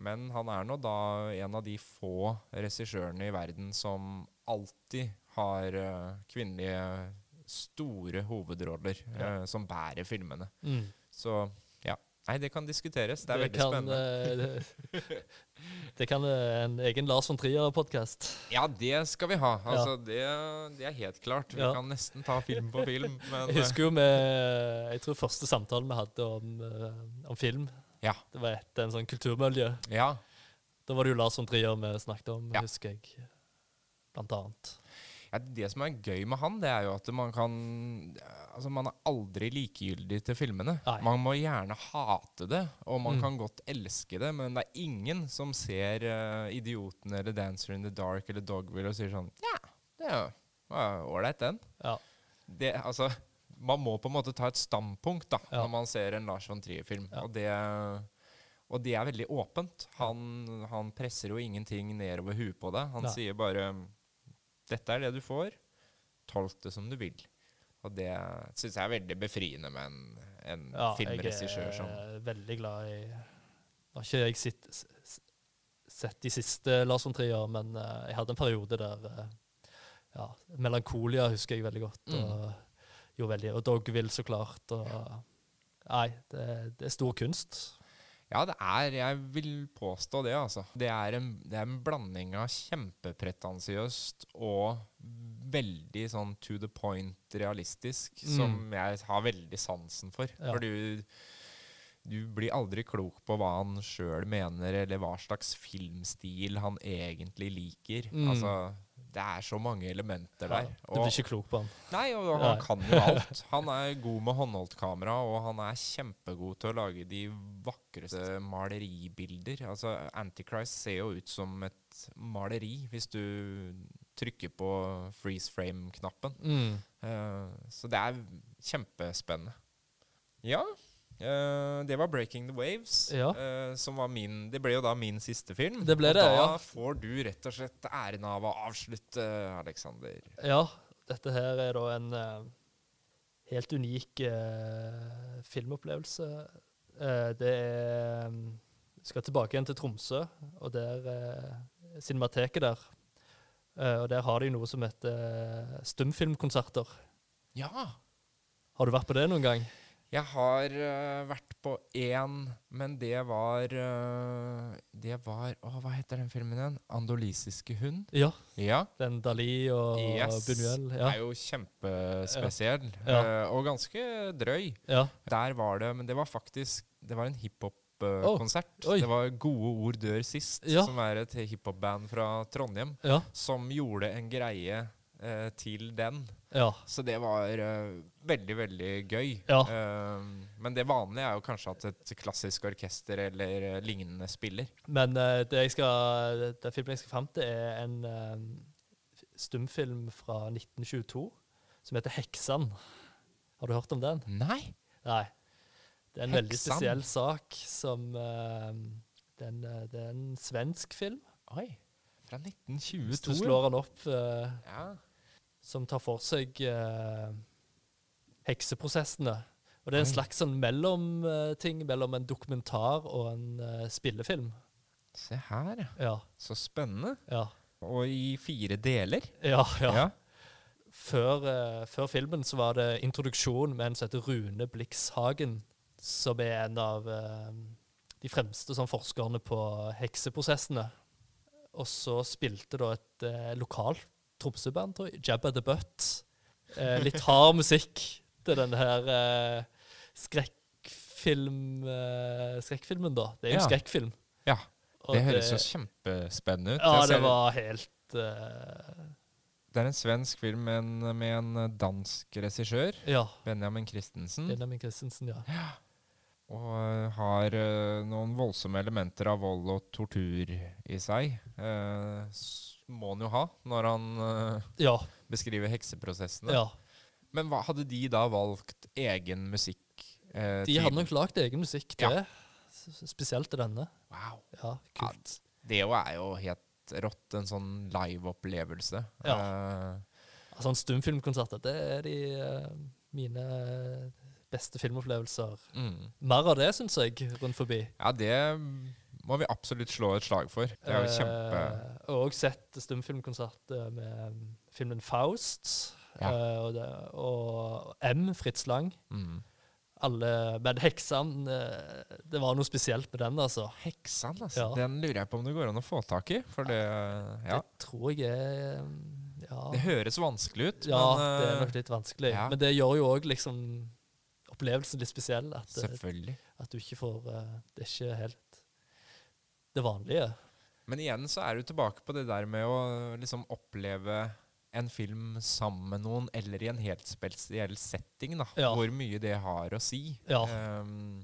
men han er nå da en av de få regissørene i verden som alltid har kvinnelige store hovedroller Ja. uh, som bærer filmene. Mm. Så ja. Nei, det kan diskuteres. Det er veldig kan, spennende. Uh, det, det kan uh, en egen Lars von Trier-podkast. Ja, det skal vi ha. Altså, det, det er helt klart. Vi Ja. kan nesten ta film på film. Men Jeg husker jo med Jeg tror første samtalen vi hadde om, eh, om film, Ja. det var etter en sånn kulturmiljø. eh, ja, Da var det jo Lars von Trier vi snakket om, Ja. husker jeg. Blant annet. Det som er gøy med han, det er jo at man kan Altså, man er aldri likegyldig til filmene. Nei. Man må gjerne hate det, og man Mm. kan godt elske det, men det er ingen som ser uh, 'Idioten' eller 'Dancer in the Dark' eller 'Dogville' og sier sånn Ja, det er jo ålreit, den. Ja. det, altså, man må på en måte ta et standpunkt da, Ja. når man ser en Lars von Trier-film. Ja. Og, det, og det er veldig åpent. Han, han presser jo ingenting nedover huet på deg. Han Nei. sier bare 'Dette er det du får. Tolk det som du vil'. Og det syns jeg er veldig befriende med en, en Ja, filmregissør jeg er veldig glad i Nå har ikke jeg sitt, s- s- sett de siste Lars von Trier, men uh, jeg hadde en periode der uh, ja, Melankolia husker jeg veldig godt. Mm. Og, gjorde veldig, og Dogville, så klart. Og, nei, det, det er stor kunst. Ja, det er Jeg vil påstå det, altså. Det er en, det er en blanding av kjempepretensiøst og veldig sånn to the point realistisk, Mm. som jeg har veldig sansen for. Ja. For du, du blir aldri klok på hva han sjøl mener, eller hva slags filmstil han egentlig liker. Mm. Altså, det er så mange elementer Ja, der. du blir ikke klok på han. Nei, og han Nei. kan jo alt. Han er god med håndholdt kamera, og han er kjempegod til å lage de vakreste maleribilder. Altså, Antichrist ser jo ut som et maleri hvis du trykker på freeze frame-knappen. Mm. Uh, så det er kjempespennende. Ja, eh, det var 'Breaking the Waves', Ja. uh, som var min Det ble jo da min siste film. Det ble og det, da ja. får du rett og slett æren av å avslutte, Alexander. Ja, dette her er da en uh, helt unik filmopplevelse. Det er um, skal tilbake igjen til Tromsø, og der uh, Cinemateket der. Og der har de noe som heter stumfilmkonserter. Ja! Har du vært på det noen gang? Jeg har uh, vært på én, men det var uh, Det var Å, hva heter den filmen igjen? 'Andolisiske hund'? Ja. Ja. Den Dali og Yes. Buñuel. Ja. er jo kjempespesiell. Ja. Uh, og ganske drøy. ja. Der var det Men det var faktisk Det var en hiphop-konsert. oi. det var Gode ord dør sist, Ja. som er et hiphop-band fra Trondheim, Ja. som gjorde en greie øh, til den. ja. Så det var eh, veldig, veldig gøy. Ja. Eh, men det vanlige er jo kanskje at et klassisk orkester eller eh, lignende spiller. Men eh, det jeg skal, det filmen jeg skal fram til, er en eh, stumfilm fra 1922 som heter 'Heksan'. Har du hørt om den? Nei! Nei. Det er en veldig spesiell sak som eh, den, eh, Det er en svensk film. Oi. Fra Hvis 1922. du slår den opp, uh, Ja. Som tar for seg eh, hekseprosessene. Og det er en slags sånn mellomting mellom en dokumentar og en eh, spillefilm. Se her, ja. Ja. Så spennende. ja. Og i fire deler. Ja, ja. Før, eh, før filmen så var det introduksjon med en som heter Rune Blix Hagen, som er en av eh, de fremste sånn, forskerne på hekseprosessene. Og så spilte da et eh, lokalt Tromsø-band, tror jeg, Jabba the Butt. Eh, litt hard musikk til denne her eh, skrekkfilm, eh, skrekkfilmen, da. Det er jo Ja. skrekkfilm. Ja, og det høres jo kjempespennende ut. Ja, det var helt eh, det er en svensk film med en, med en dansk regissør, Ja. Benjamin Christensen. Benjamin Christensen, ja. Og øh, har øh, noen voldsomme elementer av vold og tortur i seg. Eh, må han jo ha når han uh, Ja. beskriver hekseprosessene. ja. Men hva, hadde de da valgt egen musikk? eh, De hadde nok lagd egen musikk til Ja. det. Spesielt til denne. Wow. Ja, kult. Det jo er jo helt rått. En sånn live-opplevelse. Ja. Uh, Altså, en stumfilmkonserter, det er de uh, mine beste filmopplevelser. mm. Mer av det, syns jeg, rundt forbi. Ja, det må vi absolutt slå et slag for. Det er jo kjempe Jeg og også sett stumfilmkonsert eh, med filmen Faust. Ja. eh, og, det, og M, Fritz Lang. mm. Alle, men Heksan eh, Det var noe spesielt med den, altså. Heksan, altså. Ja. Den lurer jeg på om det går an å få tak i. For det Ja. Det tror jeg er Ja, Det høres vanskelig ut, ja men det er eh, nok litt vanskelig. ja. Men det gjør jo òg liksom opplevelsen litt spesiell. At, Selvfølgelig. at du ikke får eh, Det er ikke helt det vanlige. Men igjen så er du tilbake på det der med å liksom oppleve en film sammen med noen, eller i en helt spesiell setting, da. Ja. Hvor mye det har å si. Ja. Um,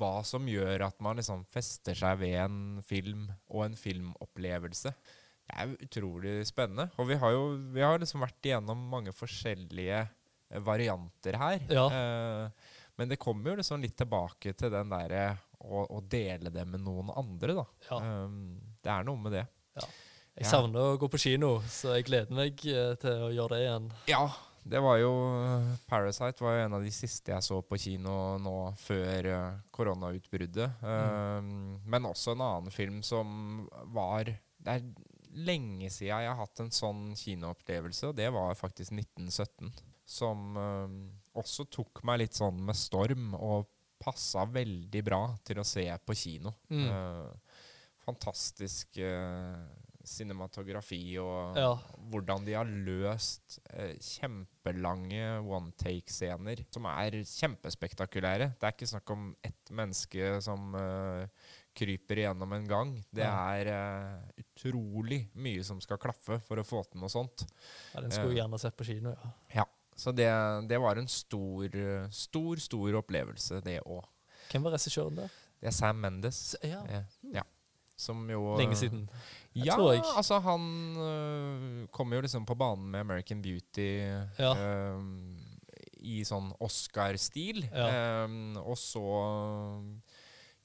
hva som gjør at man liksom fester seg ved en film og en filmopplevelse. Det er utrolig spennende. Og vi har jo vi har liksom vært igjennom mange forskjellige eh, varianter her. Ja. Uh, men det kommer jo liksom litt tilbake til den derre å, å dele det med noen andre, da. Ja. Um, det er noe med det. Jeg Ja. savner å gå på kino, så jeg gleder meg eh, til å gjøre det igjen. Ja, det var jo Parasite var jo en av de siste jeg så på kino nå før koronautbruddet. Mm. Um, men også en annen film som var Det er lenge siden jeg har hatt en sånn kinoopplevelse, og det var faktisk 1917. Som um, også tok meg litt sånn med storm, og passa veldig bra til å se på kino. Mm. Uh, fantastisk uh, cinematografi og Ja. hvordan de har løst uh, kjempelange one take-scener som er kjempespektakulære. Det er ikke snakk om ett menneske som kryper igjennom en gang. Det er uh, utrolig mye som skal klaffe for å få til noe sånt. Ja, den skulle uh, gjerne sett på kino, ja. Ja. Så det, det var en stor, eh, stor, stor opplevelse, det òg. Hvem var regissøren der? Det er Sam Mendes. Ja, eh, ja. Som jo Lenge siden. Ja, tror jeg. altså han øh, kom jo liksom på banen med American Beauty Ja. øh, i sånn Oscar-stil. Ja. Øhm, og så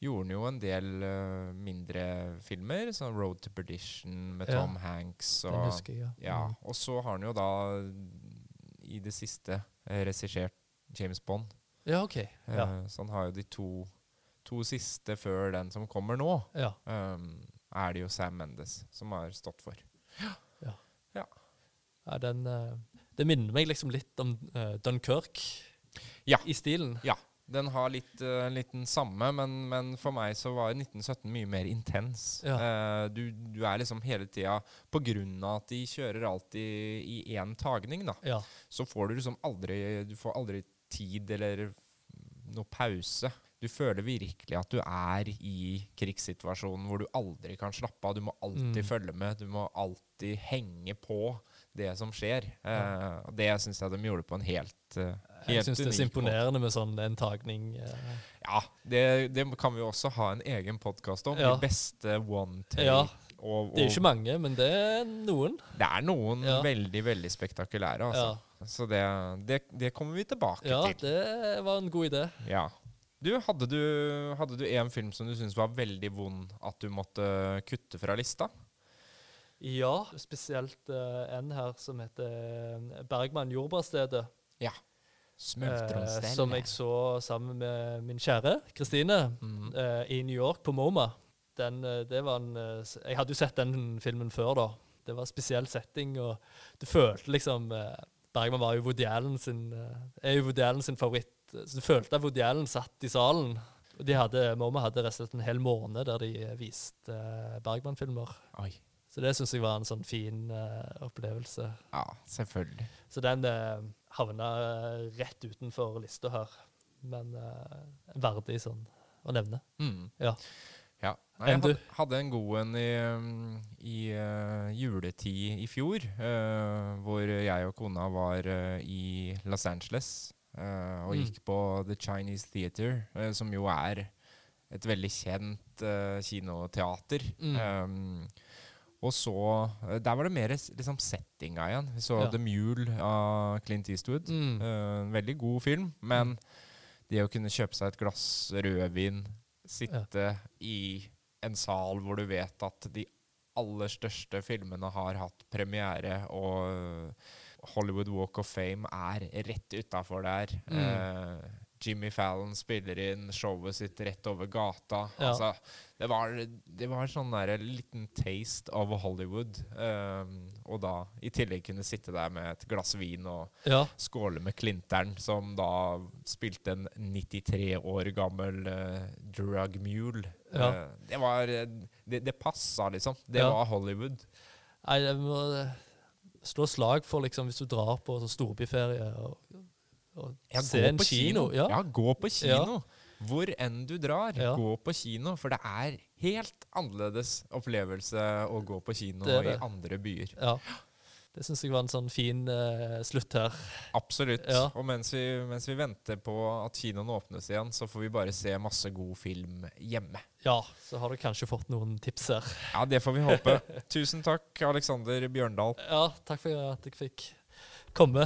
gjorde han jo en del øh, mindre filmer, sånn Road to Perdition med Ja. Tom Hanks. Den husker jeg, ja. ja, Mm. og så har han jo da i det siste eh, regissert James Bond. Ja, OK. Ja. Eh, så han har jo de to, to siste før den som kommer nå ja. um, er det jo Sam Mendes som har stått for. ja den, eh, det minner meg liksom litt om uh, Dunkerque Ja. i stilen. Den har litt, uh, liten samme, men, men for meg så var 1917 mye mer intens. Ja. Uh, du, du er liksom hele tida På grunn av at de kjører alltid i én tagning, da, Ja. så får du liksom aldri Du får aldri tid eller noe pause. Du føler virkelig at du er i krigssituasjonen hvor du aldri kan slappe av. Du må alltid Mm. følge med. Du må alltid henge på det som skjer. Eh, og det syns jeg de gjorde på en helt, eh, Jeg helt syns det er så imponerende med sånn en tagning. eh. Ja, det, det kan vi også ha en egen podkast om. Ja. De beste one take. Ja. Og, Det er og ikke mange, men det er noen. det er noen Ja. veldig, veldig spektakulære, altså. Så det, det, det kommer vi tilbake Ja, til. det var en god idé. Ja. Du, hadde du, hadde du en film som du syntes var veldig vond at du måtte kutte fra lista? Ja, spesielt uh, en her som heter Bergman jordbærstedet. Smultronstelle. Eh, som jeg så sammen med min kjære Kristine Mm. eh, i New York, på MoMA. Den, eh, det var en, jeg hadde jo sett den filmen før, da. Det var en spesiell setting, og du følte liksom Bergman var jo Woody Allen sin, er jo Woody Allen sin favoritt. Så du følte at Woody Allen satt i salen. Og de hadde, MoMA hadde rett og slett en hel måned der de viste Bergman-filmer. Oi. Så det syns jeg var en sånn fin uh, opplevelse. Ja, selvfølgelig. Så den uh, havna eh, rett utenfor lista her. men uh, verdig sånn å nevne. Mm. Ja. Ja. Nei, jeg hadde, hadde en god en i, i uh, juletid i fjor, eh, hvor jeg og kona var eh, i Los Angeles eh, og Mm. gikk på The Chinese Theater, eh, som jo er et veldig kjent eh, kinoteater. Mm. Um, og så eh, Der var det mer liksom settinga igjen. Vi så Ja. The Mule av Clint Eastwood. Mm. Eh, en veldig god film, men det å kunne kjøpe seg et glass rødvin, sitte i en sal hvor du vet at de aller største filmene har hatt premiere, og eh, Hollywood Walk of Fame er rett utafor der. Mm. Eh, Jimmy Fallon spiller inn, showet sitt rett over gata. Ja. Altså, det var, det var sånn der liten taste of Hollywood. Um, og da i tillegg kunne sitte der med et glass vin og Ja. skåle med Klinteren, som da spilte en 93 år gammel uh, drug mule. Ja. Uh, det var Det, det passa, liksom. Det var Hollywood. Nei, jeg må eh, slå slag for liksom hvis du drar på sånn storbyferie og Ja, se en kino. kino. Ja. Ja, gå på kino. Hvor enn du drar, Ja. gå på kino. For det er helt annerledes opplevelse å gå på kino Det det. i andre byer. ja. Det syns jeg var en sånn fin uh, slutt her. Absolutt. Ja. Og mens vi, mens vi venter på at kinoen åpnes igjen, så får vi bare se masse god film hjemme. Ja, så har du kanskje fått noen tips her. Ja, det får vi håpe. Tusen takk, Alexander Bjørndal. Ja, takk for at jeg fikk komme.